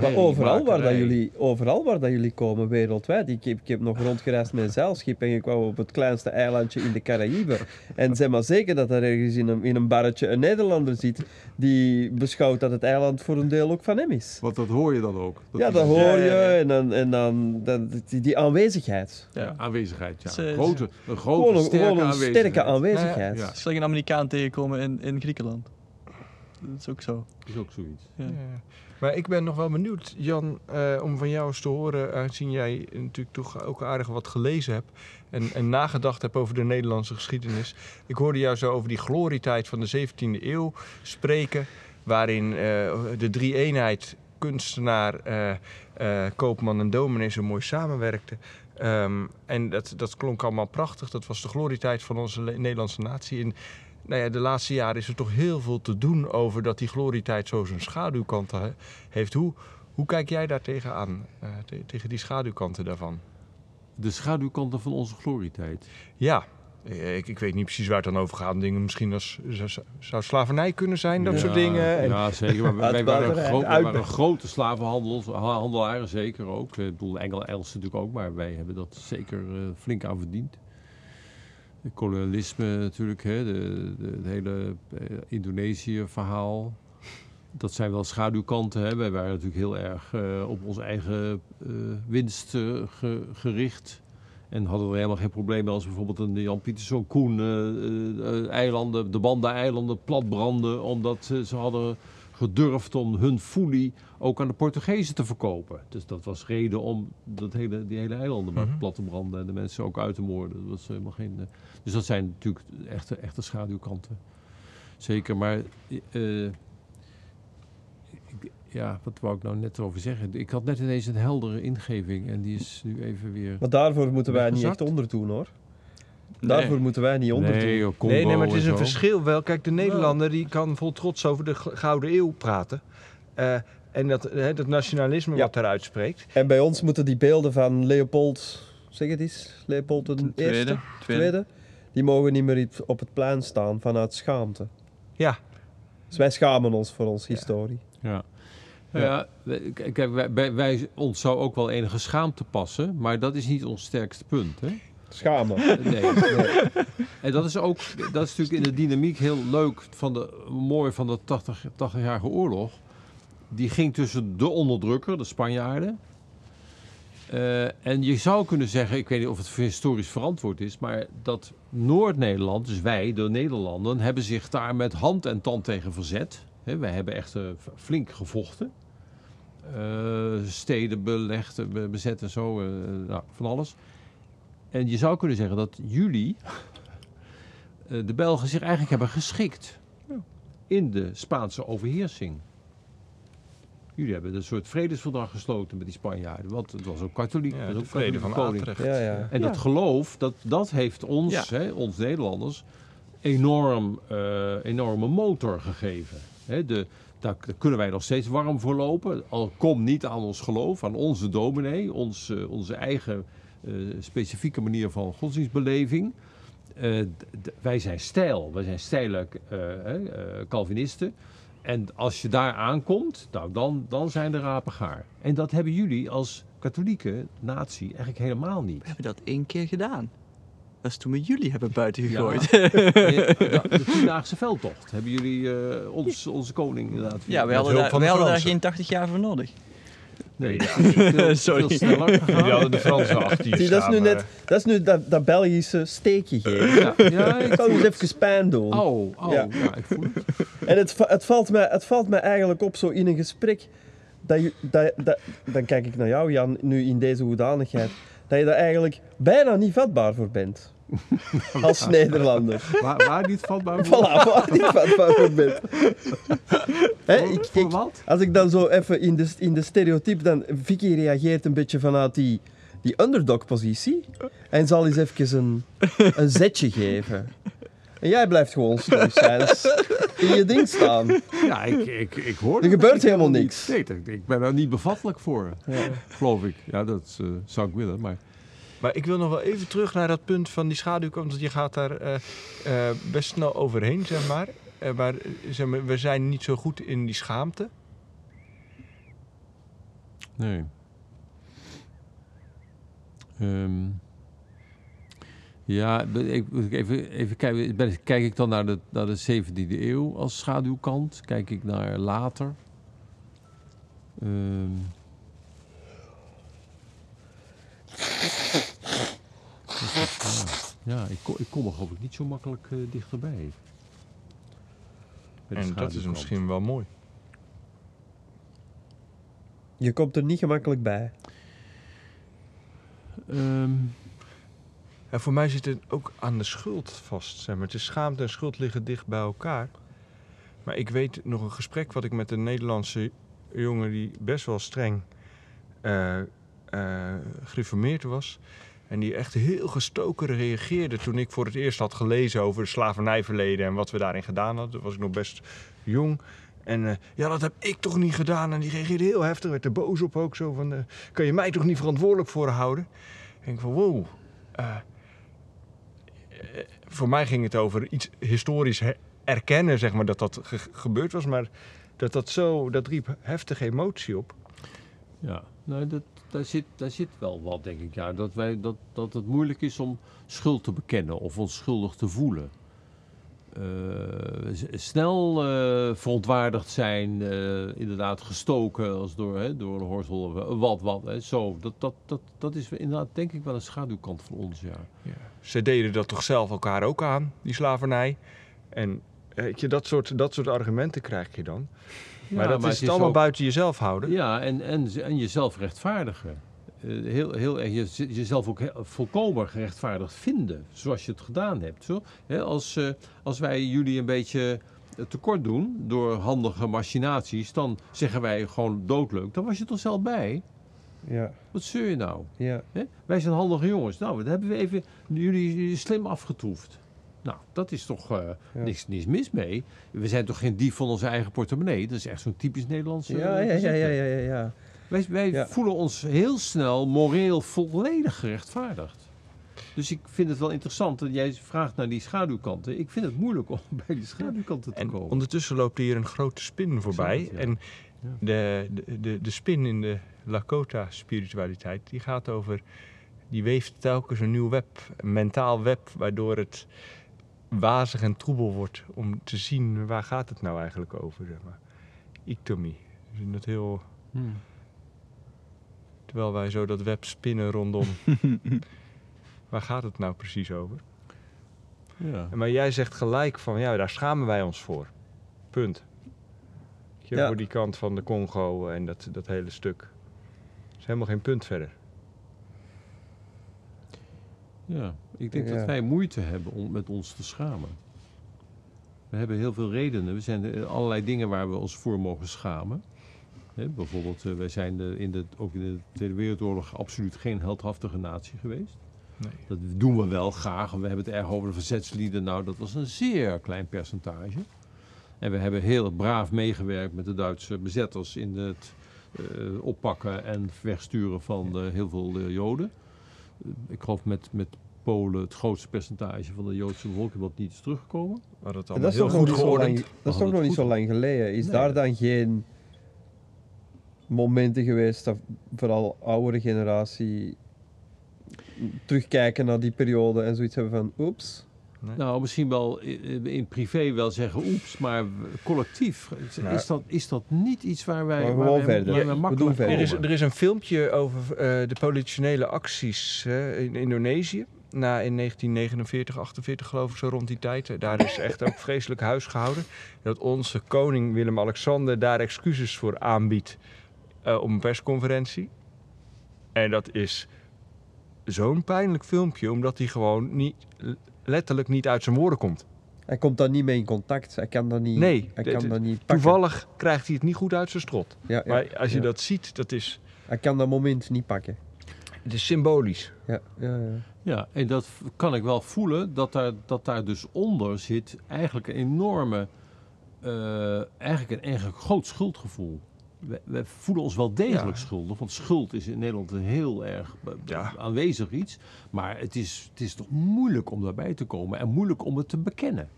Maar overal waar, dat jullie, overal waar dat jullie komen wereldwijd. Ik heb, ik heb nog rondgereisd met een zeilschip en ik kwam op het kleinste eilandje in de Caraïben. En [LAUGHS] zeg maar zeker dat er ergens in een, in een barretje een Nederlander zit die beschouwt dat het eiland voor een deel ook van hem is. Want dat hoor je dan ook. ja, is dat een hoor Ja, je ja, ja. en dan, en dan dat, die, die aanwezigheid. ja, aanwezigheid. Ja. Is, eh, grote, een grote, Gewoon een, sterke gewoon een aanwezigheid. sterke aanwezigheid. Ja. Het is gelijk een Amerikaan tegenkomen in, in Griekenland. Dat is ook zo. is ook zoiets. Ja. Maar ik ben nog wel benieuwd, Jan, eh, om van jou eens te horen, aangezien jij natuurlijk toch ook aardig wat gelezen hebt en, en nagedacht hebt over de Nederlandse geschiedenis. Ik hoorde jou zo over die glorietijd van de 17e eeuw spreken, waarin eh, de drie-eenheid, kunstenaar, eh, koopman en dominee zo mooi samenwerkten. Ehm, en dat, dat klonk allemaal prachtig. Dat was de glorietijd van onze Nederlandse natie. Nou ja, de laatste jaren is er toch heel veel te doen over dat die glorietijd zo zijn schaduwkanten he- heeft. Hoe, hoe kijk jij daar tegenaan, eh, te- tegen die schaduwkanten daarvan? De schaduwkanten van onze glorietijd. Ja, eh, ik, ik weet niet precies waar het dan over gaat. Dingen misschien als zou, zou slavernij kunnen zijn, dat Ja, soort dingen. En, Ja, zeker. Maar [LAUGHS] wij, wij waren, Uitbuiterij, gro wij uitbuit- waren grote slavenhandelaren, zeker ook. Ik bedoel, Engel, Engelsen natuurlijk ook, maar wij hebben dat zeker eh, flink aan verdiend. Het kolonialisme natuurlijk, hè, de, de, het hele eh, Indonesië-verhaal. Dat zijn wel schaduwkanten. Hè. Wij waren natuurlijk heel erg eh, op onze eigen eh, winst ge- gericht. En hadden er helemaal geen probleem mee als bijvoorbeeld een Jan Pieterszoon Koen eilanden, de Banda-eilanden platbranden. Omdat ze hadden gedurfd om hun foelie ook aan de Portugezen te verkopen. Dus dat was reden om dat hele, die hele eilanden maar Mhm. plat te branden en de mensen ook uit te moorden. Dat was helemaal geen, dus dat zijn natuurlijk echte, echte schaduwkanten. Zeker, maar eh, ik- ja, wat wou ik nou net over zeggen? Ik had net ineens een heldere ingeving en die is nu even weer... Maar daarvoor moeten wij niet echt onderdoen hoor. Nee. Daarvoor moeten wij niet onderdoen. Nee, joh, nee, nee, maar het is een zo. verschil wel. Kijk, de Nederlander die kan vol trots over de Gouden Eeuw praten. Eh, en dat, hè, dat nationalisme Ja. wat daaruit spreekt. En bij ons moeten die beelden van Leopold, zeg het eens, Leopold de Tweede. Eerste, Tweede. tweede, die mogen niet meer op het plein staan vanuit schaamte. Ja. Dus wij schamen ons voor onze historie. Ja. Ja, kijk, wij, wij, wij- ons zou ook wel enige schaamte passen, maar dat is niet ons sterkste punt. Hè? Schamen. Nee. En dat is ook, dat is natuurlijk in de dynamiek heel leuk, van de, mooi van de 80 80-jarige oorlog. Die ging tussen de onderdrukker, de Spanjaarden. eh, en je zou kunnen zeggen, ik weet niet of het historisch verantwoord is, maar dat Noord-Nederland, dus wij, de Nederlanden, hebben zich daar met hand en tand tegen verzet. Hè, wij hebben echt eh, flink gevochten. Eh, steden belegd, eh, be- bezet en zo, nou, van alles. En je zou kunnen zeggen dat jullie, [LAUGHS] de Belgen, zich eigenlijk hebben geschikt in de Spaanse overheersing. Jullie hebben een soort vredesverdrag gesloten met die Spanjaarden, want het was ook katholiek. Ja, was ook vrede van koning. Atrecht. Ja, ja. En dat geloof, dat, dat heeft ons, hè, ons Nederlanders, enorm, eh, enorme motor gegeven. Hè, de, daar, daar kunnen wij nog steeds warm voor lopen. Al komt niet aan ons geloof, aan onze dominee, ons, eh, onze eigen eh, specifieke manier van godsdienstbeleving. Eh, wij zijn stijl, wij zijn eh, eh, Calvinisten. En als je daar aankomt, nou, dan, dan zijn de rapen gaar. En dat hebben jullie als katholieke natie eigenlijk helemaal niet. We hebben dat één keer gedaan. Dat is toen we jullie hebben buiten gegooid. [LAUGHS] De, tiendaagse veldtocht hebben jullie eh, ons, onze koning inderdaad. Ja, Met hadden, daar, de hadden daar geen 80 jaar voor nodig. Nee, [LAUGHS] veel, Sorry. veel sneller. [LAUGHS] Die hadden de Fransen achter je dat is nu net dat, is nu dat, dat Belgische steekje geven. Ja, ja, Ik kan eens even pijn doen. Au, au, Ja. ja. ik voel het. En het, het, valt mij, het valt mij eigenlijk op zo in een gesprek. Dat je, dat, dat, dan kijk ik naar jou, Jan, nu in deze hoedanigheid. Dat je daar eigenlijk bijna niet vatbaar voor bent. [LAUGHS] Als Nederlander. Waar, waar niet vatbaar voor? Voilà, waar niet vatbaar voor bent. Hè, ik, voor ik, wat? als ik dan zo even in de, in de stereotype, dan Vicky reageert een beetje vanuit die, die underdog-positie. En zal eens even een, een zetje geven. En jij blijft gewoon stoïcijns in je ding staan. Ja, ik, ik, ik hoor Er gebeurt helemaal niet. niks. Nee, ik ben daar niet bevattelijk voor, geloof ik. Ja, dat eh, zou ik willen, maar... Maar ik wil nog wel even terug naar dat punt van die schaduwkant. Want je gaat daar eh, eh, best snel overheen, zeg maar. Eh, maar, zeg maar we zijn niet zo goed in die schaamte. Nee. Ehm, ja, ik, even, even kijken. Kijk ik dan naar de, naar de 17e eeuw als schaduwkant? Kijk ik naar later? Ehm. Dat is de vraag. Ja, ik, kom- ik kom er geloof ik niet zo makkelijk eh, dichterbij. Bij de En dat is misschien wel mooi. Je komt er niet gemakkelijk bij. Ehm, En voor mij zit het ook aan de schuld vast. Zeg maar. Het is schaamte en schuld liggen dicht bij elkaar. Maar ik weet nog een gesprek wat ik met een Nederlandse jongen die best wel streng eh, eh, gereformeerd was. En die echt heel gestoken reageerde toen ik voor het eerst had gelezen over slavernijverleden en wat we daarin gedaan hadden. Toen was ik nog best jong. En eh, ja, dat heb ik toch niet gedaan. En die reageerde heel heftig, werd er boos op ook zo van... eh, kan je mij toch niet verantwoordelijk voor houden? En ik van, wow. eh, voor mij ging het over iets historisch erkennen, zeg maar, dat dat ge- gebeurd was. Maar dat dat zo, dat riep heftige emotie op. Ja, nou, dat, daar, zit, daar zit wel wat, denk ik. Ja, dat, wij, dat, dat het moeilijk is om schuld te bekennen of ons schuldig te voelen. Eh, snel eh, verontwaardigd zijn, eh, inderdaad gestoken als door, hè, door een horsel wat, wat. Hè, zo, dat, dat, dat, dat is inderdaad denk ik wel een schaduwkant van ons, ja. Ze deden dat toch zelf elkaar ook aan, die slavernij. En je, dat soort, dat soort argumenten krijg je dan. Maar dat is het allemaal ook- buiten jezelf houden. Ja, en, en, en jezelf rechtvaardigen. Eh, heel, heel erg je, jezelf ook volkomen gerechtvaardigd vinden, zoals je het gedaan hebt. Zo, hè, als, eh, als wij jullie een beetje eh, tekort doen door handige machinaties, dan zeggen wij gewoon doodleuk. Dan was je toch zelf bij? Ja, Wat zeur je nou? ja. Hè? Wij zijn handige jongens. Nou, dat hebben we even jullie slim afgetroefd. Nou, dat is toch eh, Ja. niks, niks mis mee. We zijn toch geen dief van onze eigen portemonnee. Dat is echt zo'n typisch Nederlandse. Ja, ja, ja, ja, ja, ja, ja. Wij, wij Ja. voelen ons heel snel moreel volledig gerechtvaardigd. Dus ik vind het wel interessant dat jij vraagt naar die schaduwkanten. Ik vind het moeilijk om [LAUGHS] bij die schaduwkanten te En komen. ondertussen loopt hier een grote spin voorbij. En Ja. de, de, de, de spin in de Lakota-spiritualiteit, die gaat over... Die weeft telkens een nieuw web, een mentaal web, waardoor het wazig en troebel wordt om te zien waar gaat het nou eigenlijk over, zeg maar. Ik vind dat heel... Hmm. Terwijl wij zo dat web spinnen rondom. [LAUGHS] waar gaat het nou precies over? Ja. Maar jij zegt gelijk van, ja, daar schamen wij ons voor. Punt. Je, Ja. Voor die kant van de Congo en dat, dat hele stuk. Er is helemaal geen punt verder. ja, ik denk Ja. dat wij moeite hebben om met ons te schamen. We hebben heel veel redenen. We zijn er allerlei dingen waar we ons voor mogen schamen. Bijvoorbeeld, eh, wij zijn de, in de, ook in de Tweede Wereldoorlog absoluut geen heldhaftige natie geweest. Nee. Dat doen we wel graag. We hebben het erg over de verzetslieden. Nou, dat was een zeer klein percentage. En we hebben heel braaf meegewerkt met de Duitse bezetters in het eh, oppakken en wegsturen van eh, heel veel eh, Joden. Eh, ik geloof met, met Polen het grootste percentage van de Joodse bevolking wat niet is teruggekomen. Maar dat is heel toch nog goed niet zo lang, geordend. dat is toch nog niet zo lang geleden. Is Nee. daar dan geen momenten geweest dat vooral oudere generatie terugkijken naar die periode en zoiets hebben van oeps. Nee. Nou, misschien wel in, privé wel zeggen oeps, maar collectief is, Nou. is, dat, is dat niet iets waar wij, Maar waar wij, verder. waar Ja, wij we makkelijk doen verder. Er is, er is een filmpje over eh, de politionele acties hè, in Indonesië. Na in 1949, 48 geloof ik, zo rond die tijd. Daar is echt ook vreselijk huis gehouden. Dat onze koning Willem-Alexander daar excuses voor aanbiedt eh, op een persconferentie. En dat is zo'n pijnlijk filmpje, omdat hij gewoon niet, letterlijk niet uit zijn woorden komt. Hij komt daar niet mee in contact. Hij kan dat niet, Nee, hij kan dat niet pakken. Toevallig krijgt hij het niet goed uit zijn strot. Ja, ja, Maar als je ja. dat ziet, dat is, Hij kan dat moment niet pakken. Het is symbolisch. Ja, ja, ja. Ja, en dat kan ik wel voelen, dat daar, dat daar dus onder zit eigenlijk een enorme, eh, eigenlijk een eigenlijk groot schuldgevoel. We, we voelen ons wel degelijk Ja. schuldig, want schuld is in Nederland een heel erg eh, Ja. aanwezig iets. Maar het is, het is toch moeilijk om daarbij te komen en moeilijk om het te bekennen.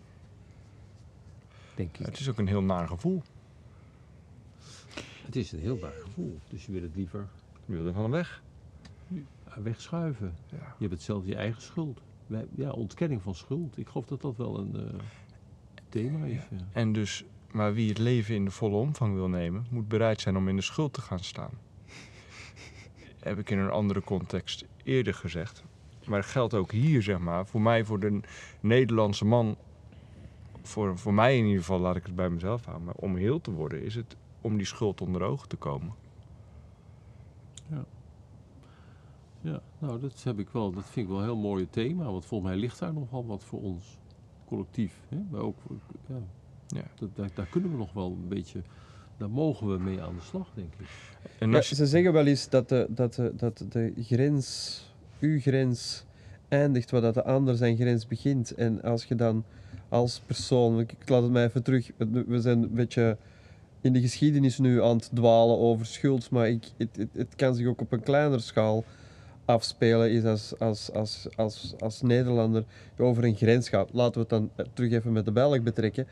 Denk ik. Het is ook een heel naar gevoel. Het is een heel vaag gevoel. Dus je wil het liever Je wil er van hem weg. Wegschuiven. Ja. Je hebt het zelf je eigen schuld. Ja, ontkenning van schuld. Ik geloof dat dat wel een eh, thema is. Ja. En dus, maar wie het leven in de volle omvang wil nemen, moet bereid zijn om in de schuld te gaan staan. [LAUGHS] Heb ik in een andere context eerder gezegd. Maar het geldt ook hier, zeg maar, voor mij, voor de Nederlandse man, voor, voor mij in ieder geval, laat ik het bij mezelf houden, maar om heel te worden, is het om die schuld onder ogen te komen. Ja, nou, dat heb ik wel. Dat vind ik wel een heel mooi thema. Want volgens mij ligt daar nogal wat voor ons collectief. Hè? Maar ook, ja, Ja. dat, daar, daar kunnen we nog wel een beetje. Daar mogen we mee aan de slag, denk ik. En Ja, je- ze zeggen wel eens dat de, dat, de, dat de grens, uw grens, eindigt waar dat de ander zijn grens begint. En als je dan als persoon, ik, ik laat het mij even terug, we we zijn een beetje in de geschiedenis nu aan het dwalen over schuld, maar ik, het, het, het kan zich ook op een kleinere schaal afspelen, is als, als, als, als, als Nederlander over een grens gaat. Laten we het dan terug even met de Belg betrekken.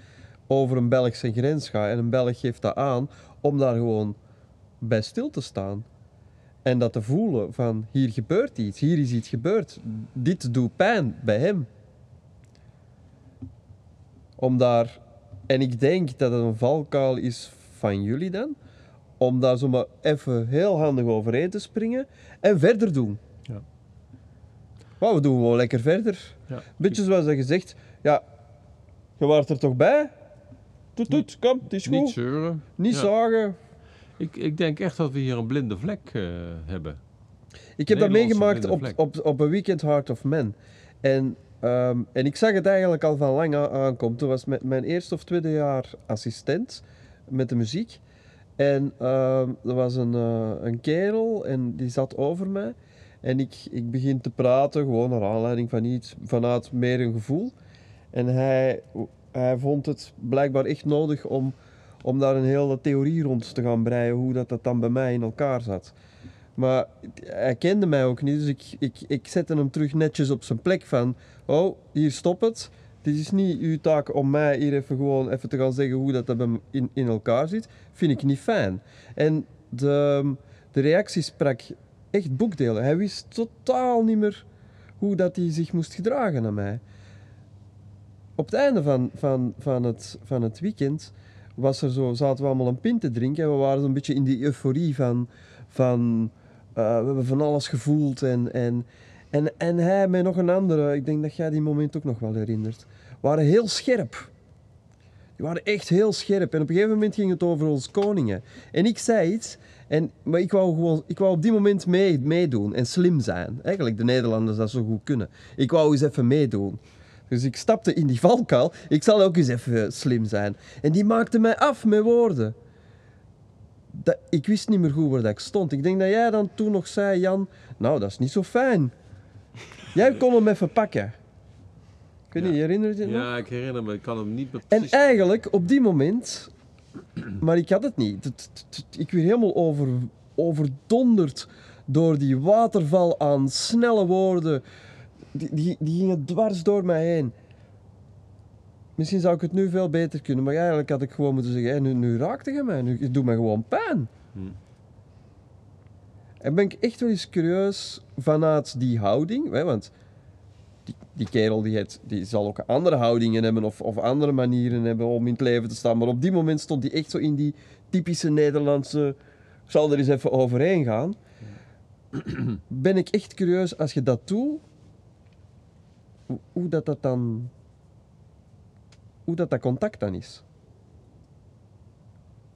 Over een Belgische grens gaat en een Belg geeft dat aan om daar gewoon bij stil te staan. En dat te voelen van hier gebeurt iets, hier is iets gebeurd. Dit doet pijn bij hem. Om daar, en ik denk dat het een valkuil is van jullie dan, om daar zomaar even heel handig overheen te springen en verder doen. Ja. Maar we doen gewoon lekker verder. Ja. Beetje zoals dat je zegt, ja, je waart er toch bij? Toet, toet, kom, het is Niet goed. zeuren. Niet Ja. zagen. Ik, ik denk echt dat we hier een blinde vlek eh, hebben. Ik heb dat meegemaakt op, op, op een weekend Heart of Man. En, ehm, en ik zag het eigenlijk al van lang aankomen. Toen was met mijn eerste of tweede jaar assistent met de muziek. En ehm, er was een, eh, een kerel en die zat over mij. En ik, ik begin te praten, gewoon naar aanleiding van iets, vanuit meer een gevoel. En hij, hij vond het blijkbaar echt nodig om, om daar een hele theorie rond te gaan breien, hoe dat, dat dan bij mij in elkaar zat. Maar hij kende mij ook niet, dus ik, ik, ik zette hem terug netjes op zijn plek van... Oh, hier stop het. Dit is niet uw taak om mij hier even gewoon even te gaan zeggen hoe dat, dat in, in elkaar zit. Vind ik niet fijn. En de, de reactie sprak echt boekdelen. Hij wist totaal niet meer hoe dat hij zich moest gedragen naar mij. Op het einde van, van, van, het, van het weekend was er zo, zaten we allemaal een pint te drinken en we waren zo'n beetje in die euforie van... van eh, we hebben van alles gevoeld en, en, en, en hij met nog een andere, ik denk dat jij die moment ook nog wel herinnert, waren heel scherp. Die waren echt heel scherp. En op een gegeven moment ging het over ons koningen. En ik zei iets, en, maar ik wou, gewoon, ik wou op die moment mee, meedoen en slim zijn. Eigenlijk de Nederlanders dat zo goed kunnen. Ik wou eens even meedoen. Dus ik stapte in die [LAUGHS] valkuil. Ik zal ook eens even slim zijn. En die maakte mij af met woorden. Dat, ik wist niet meer goed waar ik stond. Ik denk dat jij dan toen nog zei, Jan, nou dat is niet zo fijn. Jij kon hem even pakken. Ik weet Ja. niet, herinner je het nog? Ja, ik herinner me. Ik kan hem niet meer En precies... eigenlijk op die moment, maar ik had het niet. Ik werd helemaal over, overdonderd door die waterval aan snelle woorden. Die, die, die gingen dwars door mij heen. Misschien zou ik het nu veel beter kunnen, maar eigenlijk had ik gewoon moeten zeggen: nu, nu raakte je mij, nu het doet mij gewoon pijn. Hmm. En ben ik echt wel eens curieus vanuit die houding, hè, want die, die kerel die, het, die zal ook andere houdingen hebben of, of andere manieren hebben om in het leven te staan. Maar op die moment stond hij echt zo in die typische Nederlandse, ik zal er eens even overheen gaan. [CLEARS THROAT] Ben ik echt curieus als je dat doet, hoe, dat, dat dan, hoe dat, dat contact dan.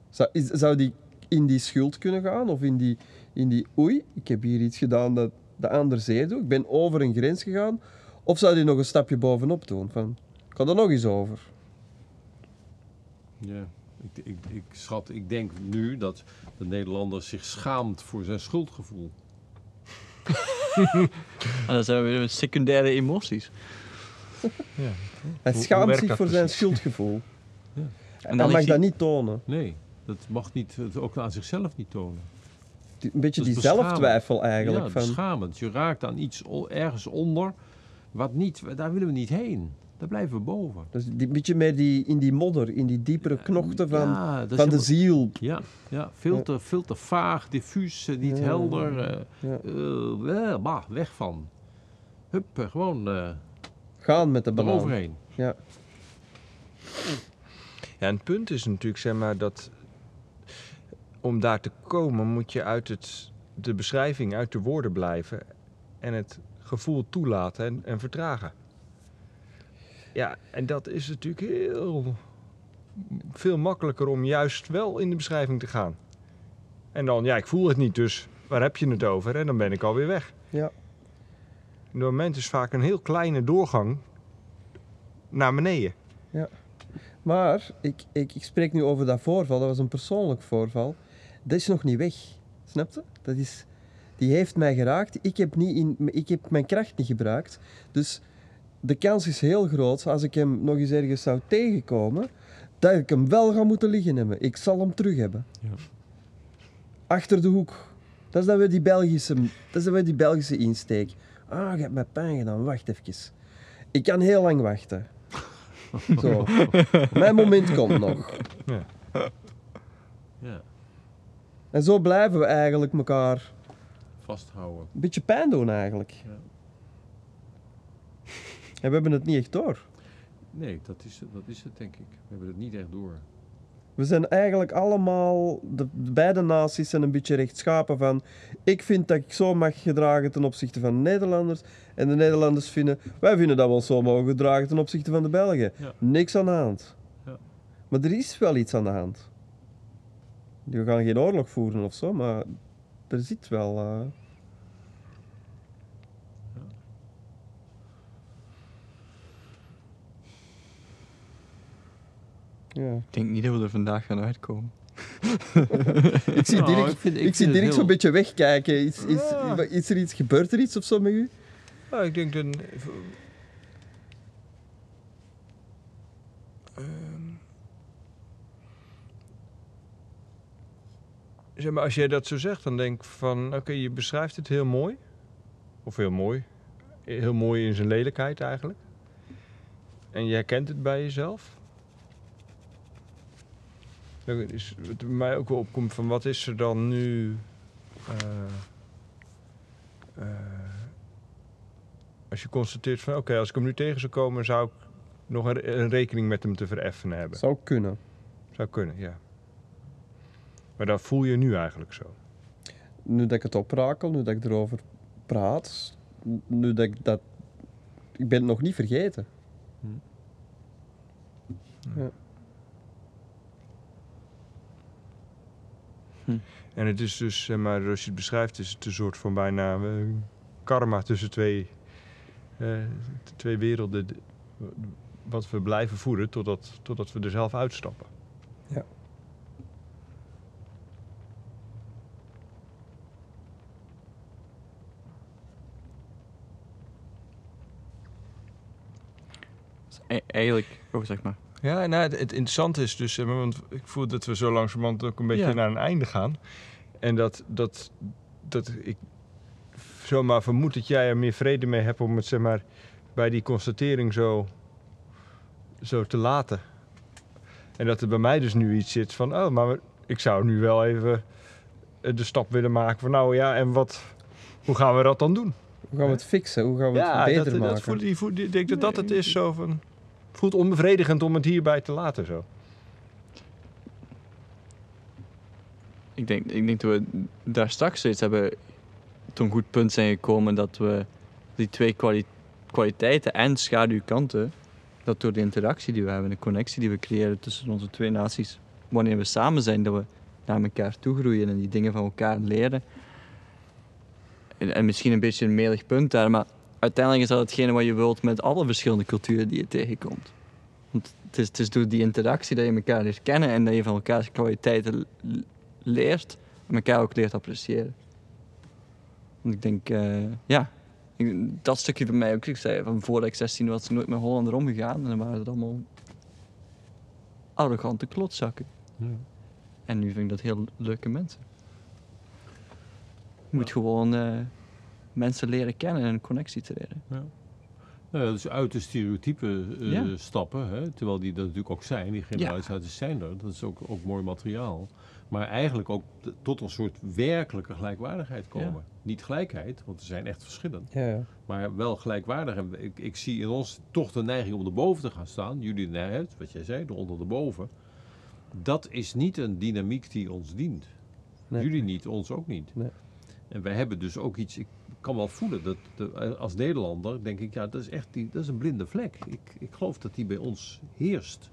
Zou, is, zou die in die schuld kunnen gaan of in die, in die oei, ik heb hier iets gedaan dat de ander zeer doet, ik ben over een grens gegaan, of zou die nog een stapje bovenop doen? Van, ik had er nog eens over. Ja, ik, ik, ik schat, ik denk nu dat de Nederlander zich schaamt voor zijn schuldgevoel. [LAUGHS] En dan zijn we weer met secundaire emoties. [LAUGHS] Ja. Hij hoe schaamt zich dat voor zijn schuldgevoel. [LAUGHS] Ja. En dan hij mag ligt dat hij- niet tonen. Nee, dat mag niet, het ook aan zichzelf niet tonen. Die- Een beetje Dat is die zelftwijfel eigenlijk. ja, van, beschamend. Je raakt aan iets ergens onder, wat niet, daar willen we niet heen. Daar blijven we boven. Dus die beetje meer die, in die modder, in die diepere knochten van, Ja, van de ziel. Ja, ja veel. Te, veel te vaag, diffuus, eh, niet Ja. helder. eh, Ja. eh, eh, bah, weg van. Hup, eh, gewoon eh Gaan met de banaan. eroverheen. Ja. Ja, en het punt is natuurlijk, zeg maar, dat om daar te komen moet je uit het, de beschrijving, uit de woorden blijven en het gevoel toelaten en, en vertragen. Ja, en dat is natuurlijk heel veel makkelijker om juist wel in de beschrijving te gaan. En dan, ja, ik voel het niet, dus waar heb je het over? En dan ben ik alweer weg. Ja. Een moment is vaak een heel kleine doorgang naar beneden. Maar ik, ik, ik spreek nu over dat voorval, dat was een persoonlijk voorval. Dat is nog niet weg. Snap je? Dat is, die heeft mij geraakt. Ik heb, niet in, ik heb mijn kracht niet gebruikt. Dus de kans is heel groot, als ik hem nog eens ergens zou tegenkomen, dat ik hem wel ga moeten liggen hebben. Ik zal hem terug hebben. Ja. Achter de hoek. Dat is dan weer die Belgische, dat is dan weer die Belgische insteek. Ah, je hebt mij pijn gedaan. Wacht even. Ik kan heel lang wachten. [LAUGHS] Zo. Mijn moment komt nog. Ja, En zo blijven we eigenlijk elkaar vasthouden. een beetje pijn doen eigenlijk. Ja. [LAUGHS] En we hebben het niet echt door. Nee, dat is, het- dat is het denk ik. We hebben het niet echt door. We zijn eigenlijk allemaal, de, de beide naties zijn een beetje rechtschapen van ik vind dat ik zo mag gedragen ten opzichte van de Nederlanders en de Nederlanders vinden, wij vinden dat we ons zo mogen gedragen ten opzichte van de Belgen. Ja. Niks aan de hand. Ja. Maar er is wel iets aan de hand. We gaan geen oorlog voeren of zo, maar er zit wel... eh, Ja. Ik denk niet dat we er vandaag gaan uitkomen. [LAUGHS] Ik zie Nou, Dirk, ik vind- ik ik zie Dirk heel- zo'n beetje wegkijken. Is, is, is er iets, gebeurt er iets of zo met u? Nou, ik denk dat. Ehm, zeg maar, als jij dat zo zegt, dan denk ik van, oké, je beschrijft het heel mooi. Of heel mooi. Heel mooi in zijn lelijkheid eigenlijk. En je herkent het bij jezelf. Dan is bij mij ook wel opkomt van, wat is er dan nu... eh, eh, als je constateert van oké, als ik hem nu tegen zou komen, zou ik nog een, een rekening met hem te vereffenen hebben. Zou kunnen. Zou kunnen, ja. Maar dat voel je nu eigenlijk zo. Nu dat ik het oprakel, nu dat ik erover praat, nu dat ik dat... Ik ben het nog niet vergeten. En het is dus, zeg maar, als je het beschrijft, is het een soort van bijna eh, karma tussen twee, eh, twee werelden. Wat we blijven voeden totdat, totdat we er zelf uitstappen. Ja. E- eigenlijk, oh zeg maar. Ja, nou, het, het interessante is dus, want ik voel dat we zo langzamerhand ook een beetje Ja. naar een einde gaan. En dat, dat, dat ik zomaar vermoed dat jij er meer vrede mee hebt om het zeg maar, bij die constatering zo, zo te laten. En dat er bij mij dus nu iets zit van, oh, maar ik zou nu wel even eh, de stap willen maken van, nou ja, en wat, hoe gaan we dat dan doen? Hoe gaan we het fixen? Hoe gaan we het beter dat, maken? dat voelt, die voelt, ik denk dat dat het is zo van, voelt onbevredigend om het hierbij te laten zo. Ik denk, ik denk dat we daar straks steeds hebben tot een goed punt zijn gekomen dat we die twee kwali- kwaliteiten en schaduwkanten, dat door de interactie die we hebben, de connectie die we creëren tussen onze twee naties, wanneer we samen zijn, dat we naar elkaar toe groeien en die dingen van elkaar leren. En, en misschien een beetje een melig punt daar, maar uiteindelijk is dat hetgene wat je wilt met alle verschillende culturen die je tegenkomt. Want het is, het is door die interactie dat je elkaar leert kennen en dat je van elkaars kwaliteiten leert en elkaar ook leert appreciëren. Want ik denk, eh, ja, ik- dat stukje bij mij ook. Ik zei van voordat ik 16 was, ik nooit met Hollander omgegaan en dan waren het allemaal arrogante klotzakken. Ja. En nu vind ik dat heel leuke mensen. Je moet gewoon eh, mensen leren kennen en een connectie treden. Ja. Nou ja, dus uit de stereotypen eh, Ja. stappen, hè, terwijl die dat natuurlijk ook zijn, die generalisaties zijn er, dat is ook, ook mooi materiaal. Maar eigenlijk ook tot een soort werkelijke gelijkwaardigheid komen. Ja. Niet gelijkheid, want er zijn echt verschillen, Ja, ja. maar wel gelijkwaardig. En ik, ik zie in ons toch de neiging om erboven te gaan staan. Jullie de neiging, wat jij zei, eronder erboven. Dat is niet een dynamiek die ons dient. Nee. Jullie niet, ons ook niet. Nee. En wij hebben dus ook iets, ik kan wel voelen, dat de- als Nederlander denk ik, ja, dat is echt die, dat is een blinde vlek. Ik, ik geloof dat die bij ons heerst.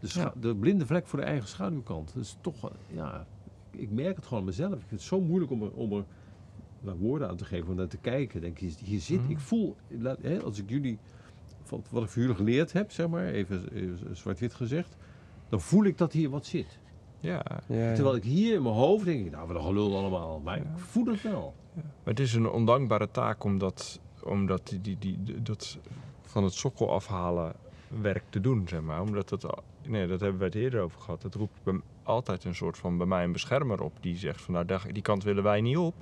De, scha- Ja. de blinde vlek voor de eigen schaduwkant. Dat is toch, eh, ja, ik merk het gewoon aan mezelf. Ik vind het zo moeilijk om er, om er woorden aan te geven, om naar te kijken. Denk, hier, hier zit, Mhm. ik voel, laat- hè, als ik jullie, van wat ik voor jullie geleerd heb, zeg maar, even, even zwart-wit gezegd, dan voel ik dat hier wat zit. Ja, Ja, ja. Terwijl ik hier in mijn hoofd denk, nou, wat een gelul allemaal. Maar ik voel het wel. Maar het is een ondankbare taak om dat, om dat, die, die, die, dat van het sokkel afhalen werk te doen, zeg maar. Omdat dat, nee, dat hebben we het eerder over gehad. Het roept bij altijd een soort van bij mij een beschermer op die zegt van nou, die kant willen wij niet op.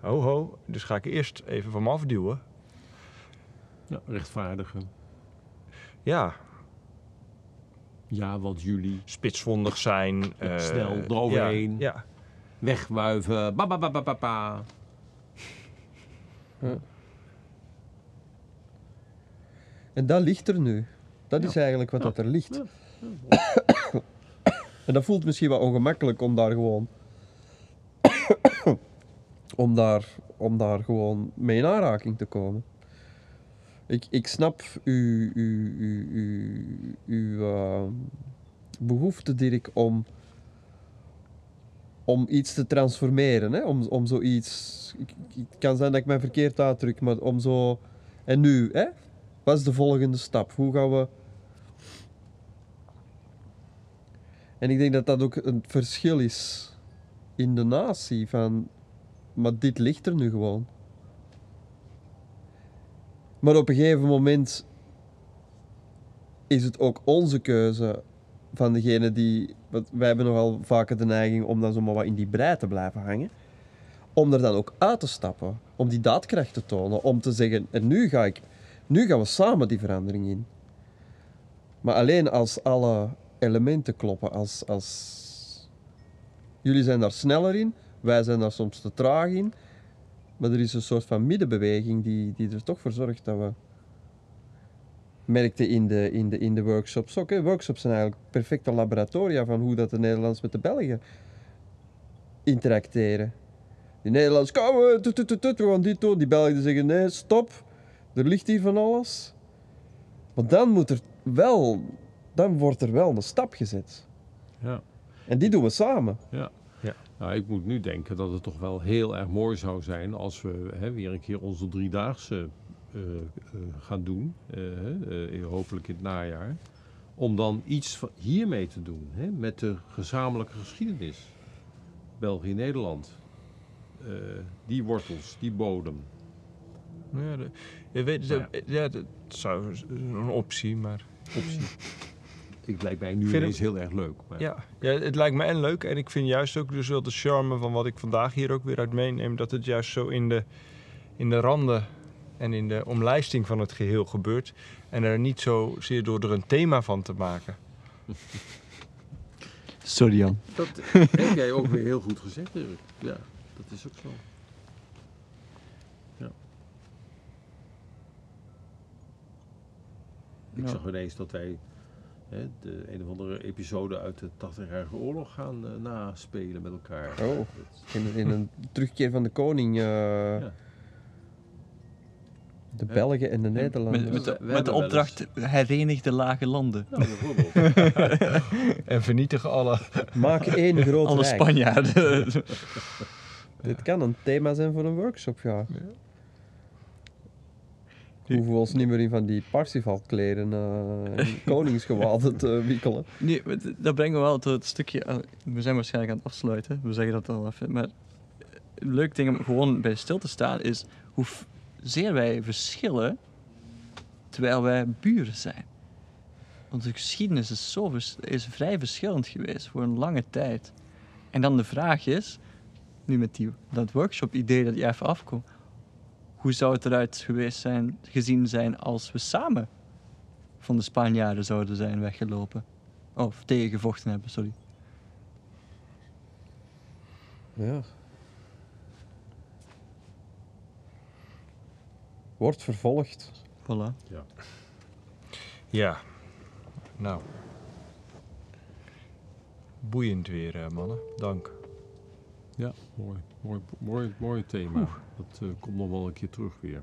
Ho ho, dus ga ik eerst even van me afduwen. Ja, rechtvaardigen. Ja, Ja, want jullie spitsvondig zijn. eh, Snel eroverheen. Ja, ja. Wegwuiven. Ba, ba, ba, ba, ba, ba. En dat ligt er nu. Dat is eigenlijk wat Ja. dat er ligt. [COUGHS] En dat voelt misschien wat ongemakkelijk om daar gewoon... [COUGHS] om, daar, om daar gewoon mee in aanraking te komen. Ik, ik snap uw, uw, uw, uw, uw eh, behoefte, Dirk, om, om iets te transformeren. Hè? Om, om zoiets... Het kan zijn dat ik mij verkeerd uitdruk, maar om zo... En nu, hè? Wat is de volgende stap? Hoe gaan we... En ik denk dat dat ook een verschil is in de natie. Van, maar dit ligt er nu gewoon. Maar op een gegeven moment is het ook onze keuze van degene die... Want wij hebben nogal vaker de neiging om dan zomaar wat in die brei te blijven hangen. Om er dan ook uit te stappen. Om die daadkracht te tonen. Om te zeggen, en nu ga ik... Nu gaan we samen die verandering in. Maar alleen als alle elementen kloppen. Als, als... Jullie zijn daar sneller in, wij zijn daar soms te traag in. Maar er is een soort van middenbeweging die, die er toch voor zorgt dat we. Merkte in de, in de, in de workshops ook. Hè. Workshops zijn eigenlijk perfecte laboratoria van hoe dat de Nederlands met de Belgen interacteren. Die Nederlands, kom, we, tut, tut, tut, we gaan dit doen. Die Belgen zeggen, nee, stop. Er ligt hier van alles. Maar dan moet er wel, dan wordt er wel een stap gezet. Ja. En die doen we samen. Nou, ik moet nu denken dat het toch wel heel erg mooi zou zijn als we hè, weer een keer onze driedaagse gaan doen. eh, eh, hopelijk in het najaar. Om dan iets hiermee te doen. Hè, met de gezamenlijke geschiedenis. België-Nederland. Eh, die wortels, die bodem. Ja, de- je weet, Nou ja. dat zou een optie, maar... Optie. [LAUGHS] Ik lijkt mij nu Vind ineens heel erg leuk. Maar Ja, ja, het lijkt me en leuk. En ik vind juist ook dus wel de charme van wat ik vandaag hier ook weer uit meeneem. Dat het juist zo in de, in de randen en in de omlijsting van het geheel gebeurt. En er niet zozeer door er een thema van te maken. Sorry Jan. Dat heb jij ook weer heel goed gezegd, Dirk. Ja, dat is ook zo. Ja. Ik Ja. zag ineens dat wij hè, de een of andere episode uit de 80-jarige oorlog gaan eh, naspelen met elkaar. Oh. In, in een terugkeer van de koning. eh, ja. De. Belgen en de Nederlanders. Met, met, de, We met opdracht herenig de lage landen. Nou, bijvoorbeeld. [LAUGHS] En vernietigen alle. Maak één [LAUGHS] groot Alle rijk. Spanjaarden. [LAUGHS] Dit kan een thema zijn voor een workshop, ja. Ja. We hoeven ons niet meer in van die Parsifal-kleren eh en koningsgewaden te wikkelen. Nee, dat brengt me wel tot het stukje. eh, We zijn waarschijnlijk aan het afsluiten. We zeggen dat al even. Maar een leuk ding om gewoon bij stil te staan is hoe zeer wij verschillen terwijl wij buren zijn. De geschiedenis is, zo is vrij verschillend geweest voor een lange tijd. En dan de vraag is, nu met die, dat workshop-idee dat je even afkomt, hoe zou het eruit geweest zijn, gezien zijn als we samen van de Spanjaarden zouden zijn weggelopen? Of tegengevochten hebben, sorry. Ja. Wordt vervolgd. Voilà. Ja. Nou. Boeiend weer, eh, mannen. Dank. Ja, mooi, mooi, mooi, mooi thema. Dat eh, komt nog wel een keer terug weer.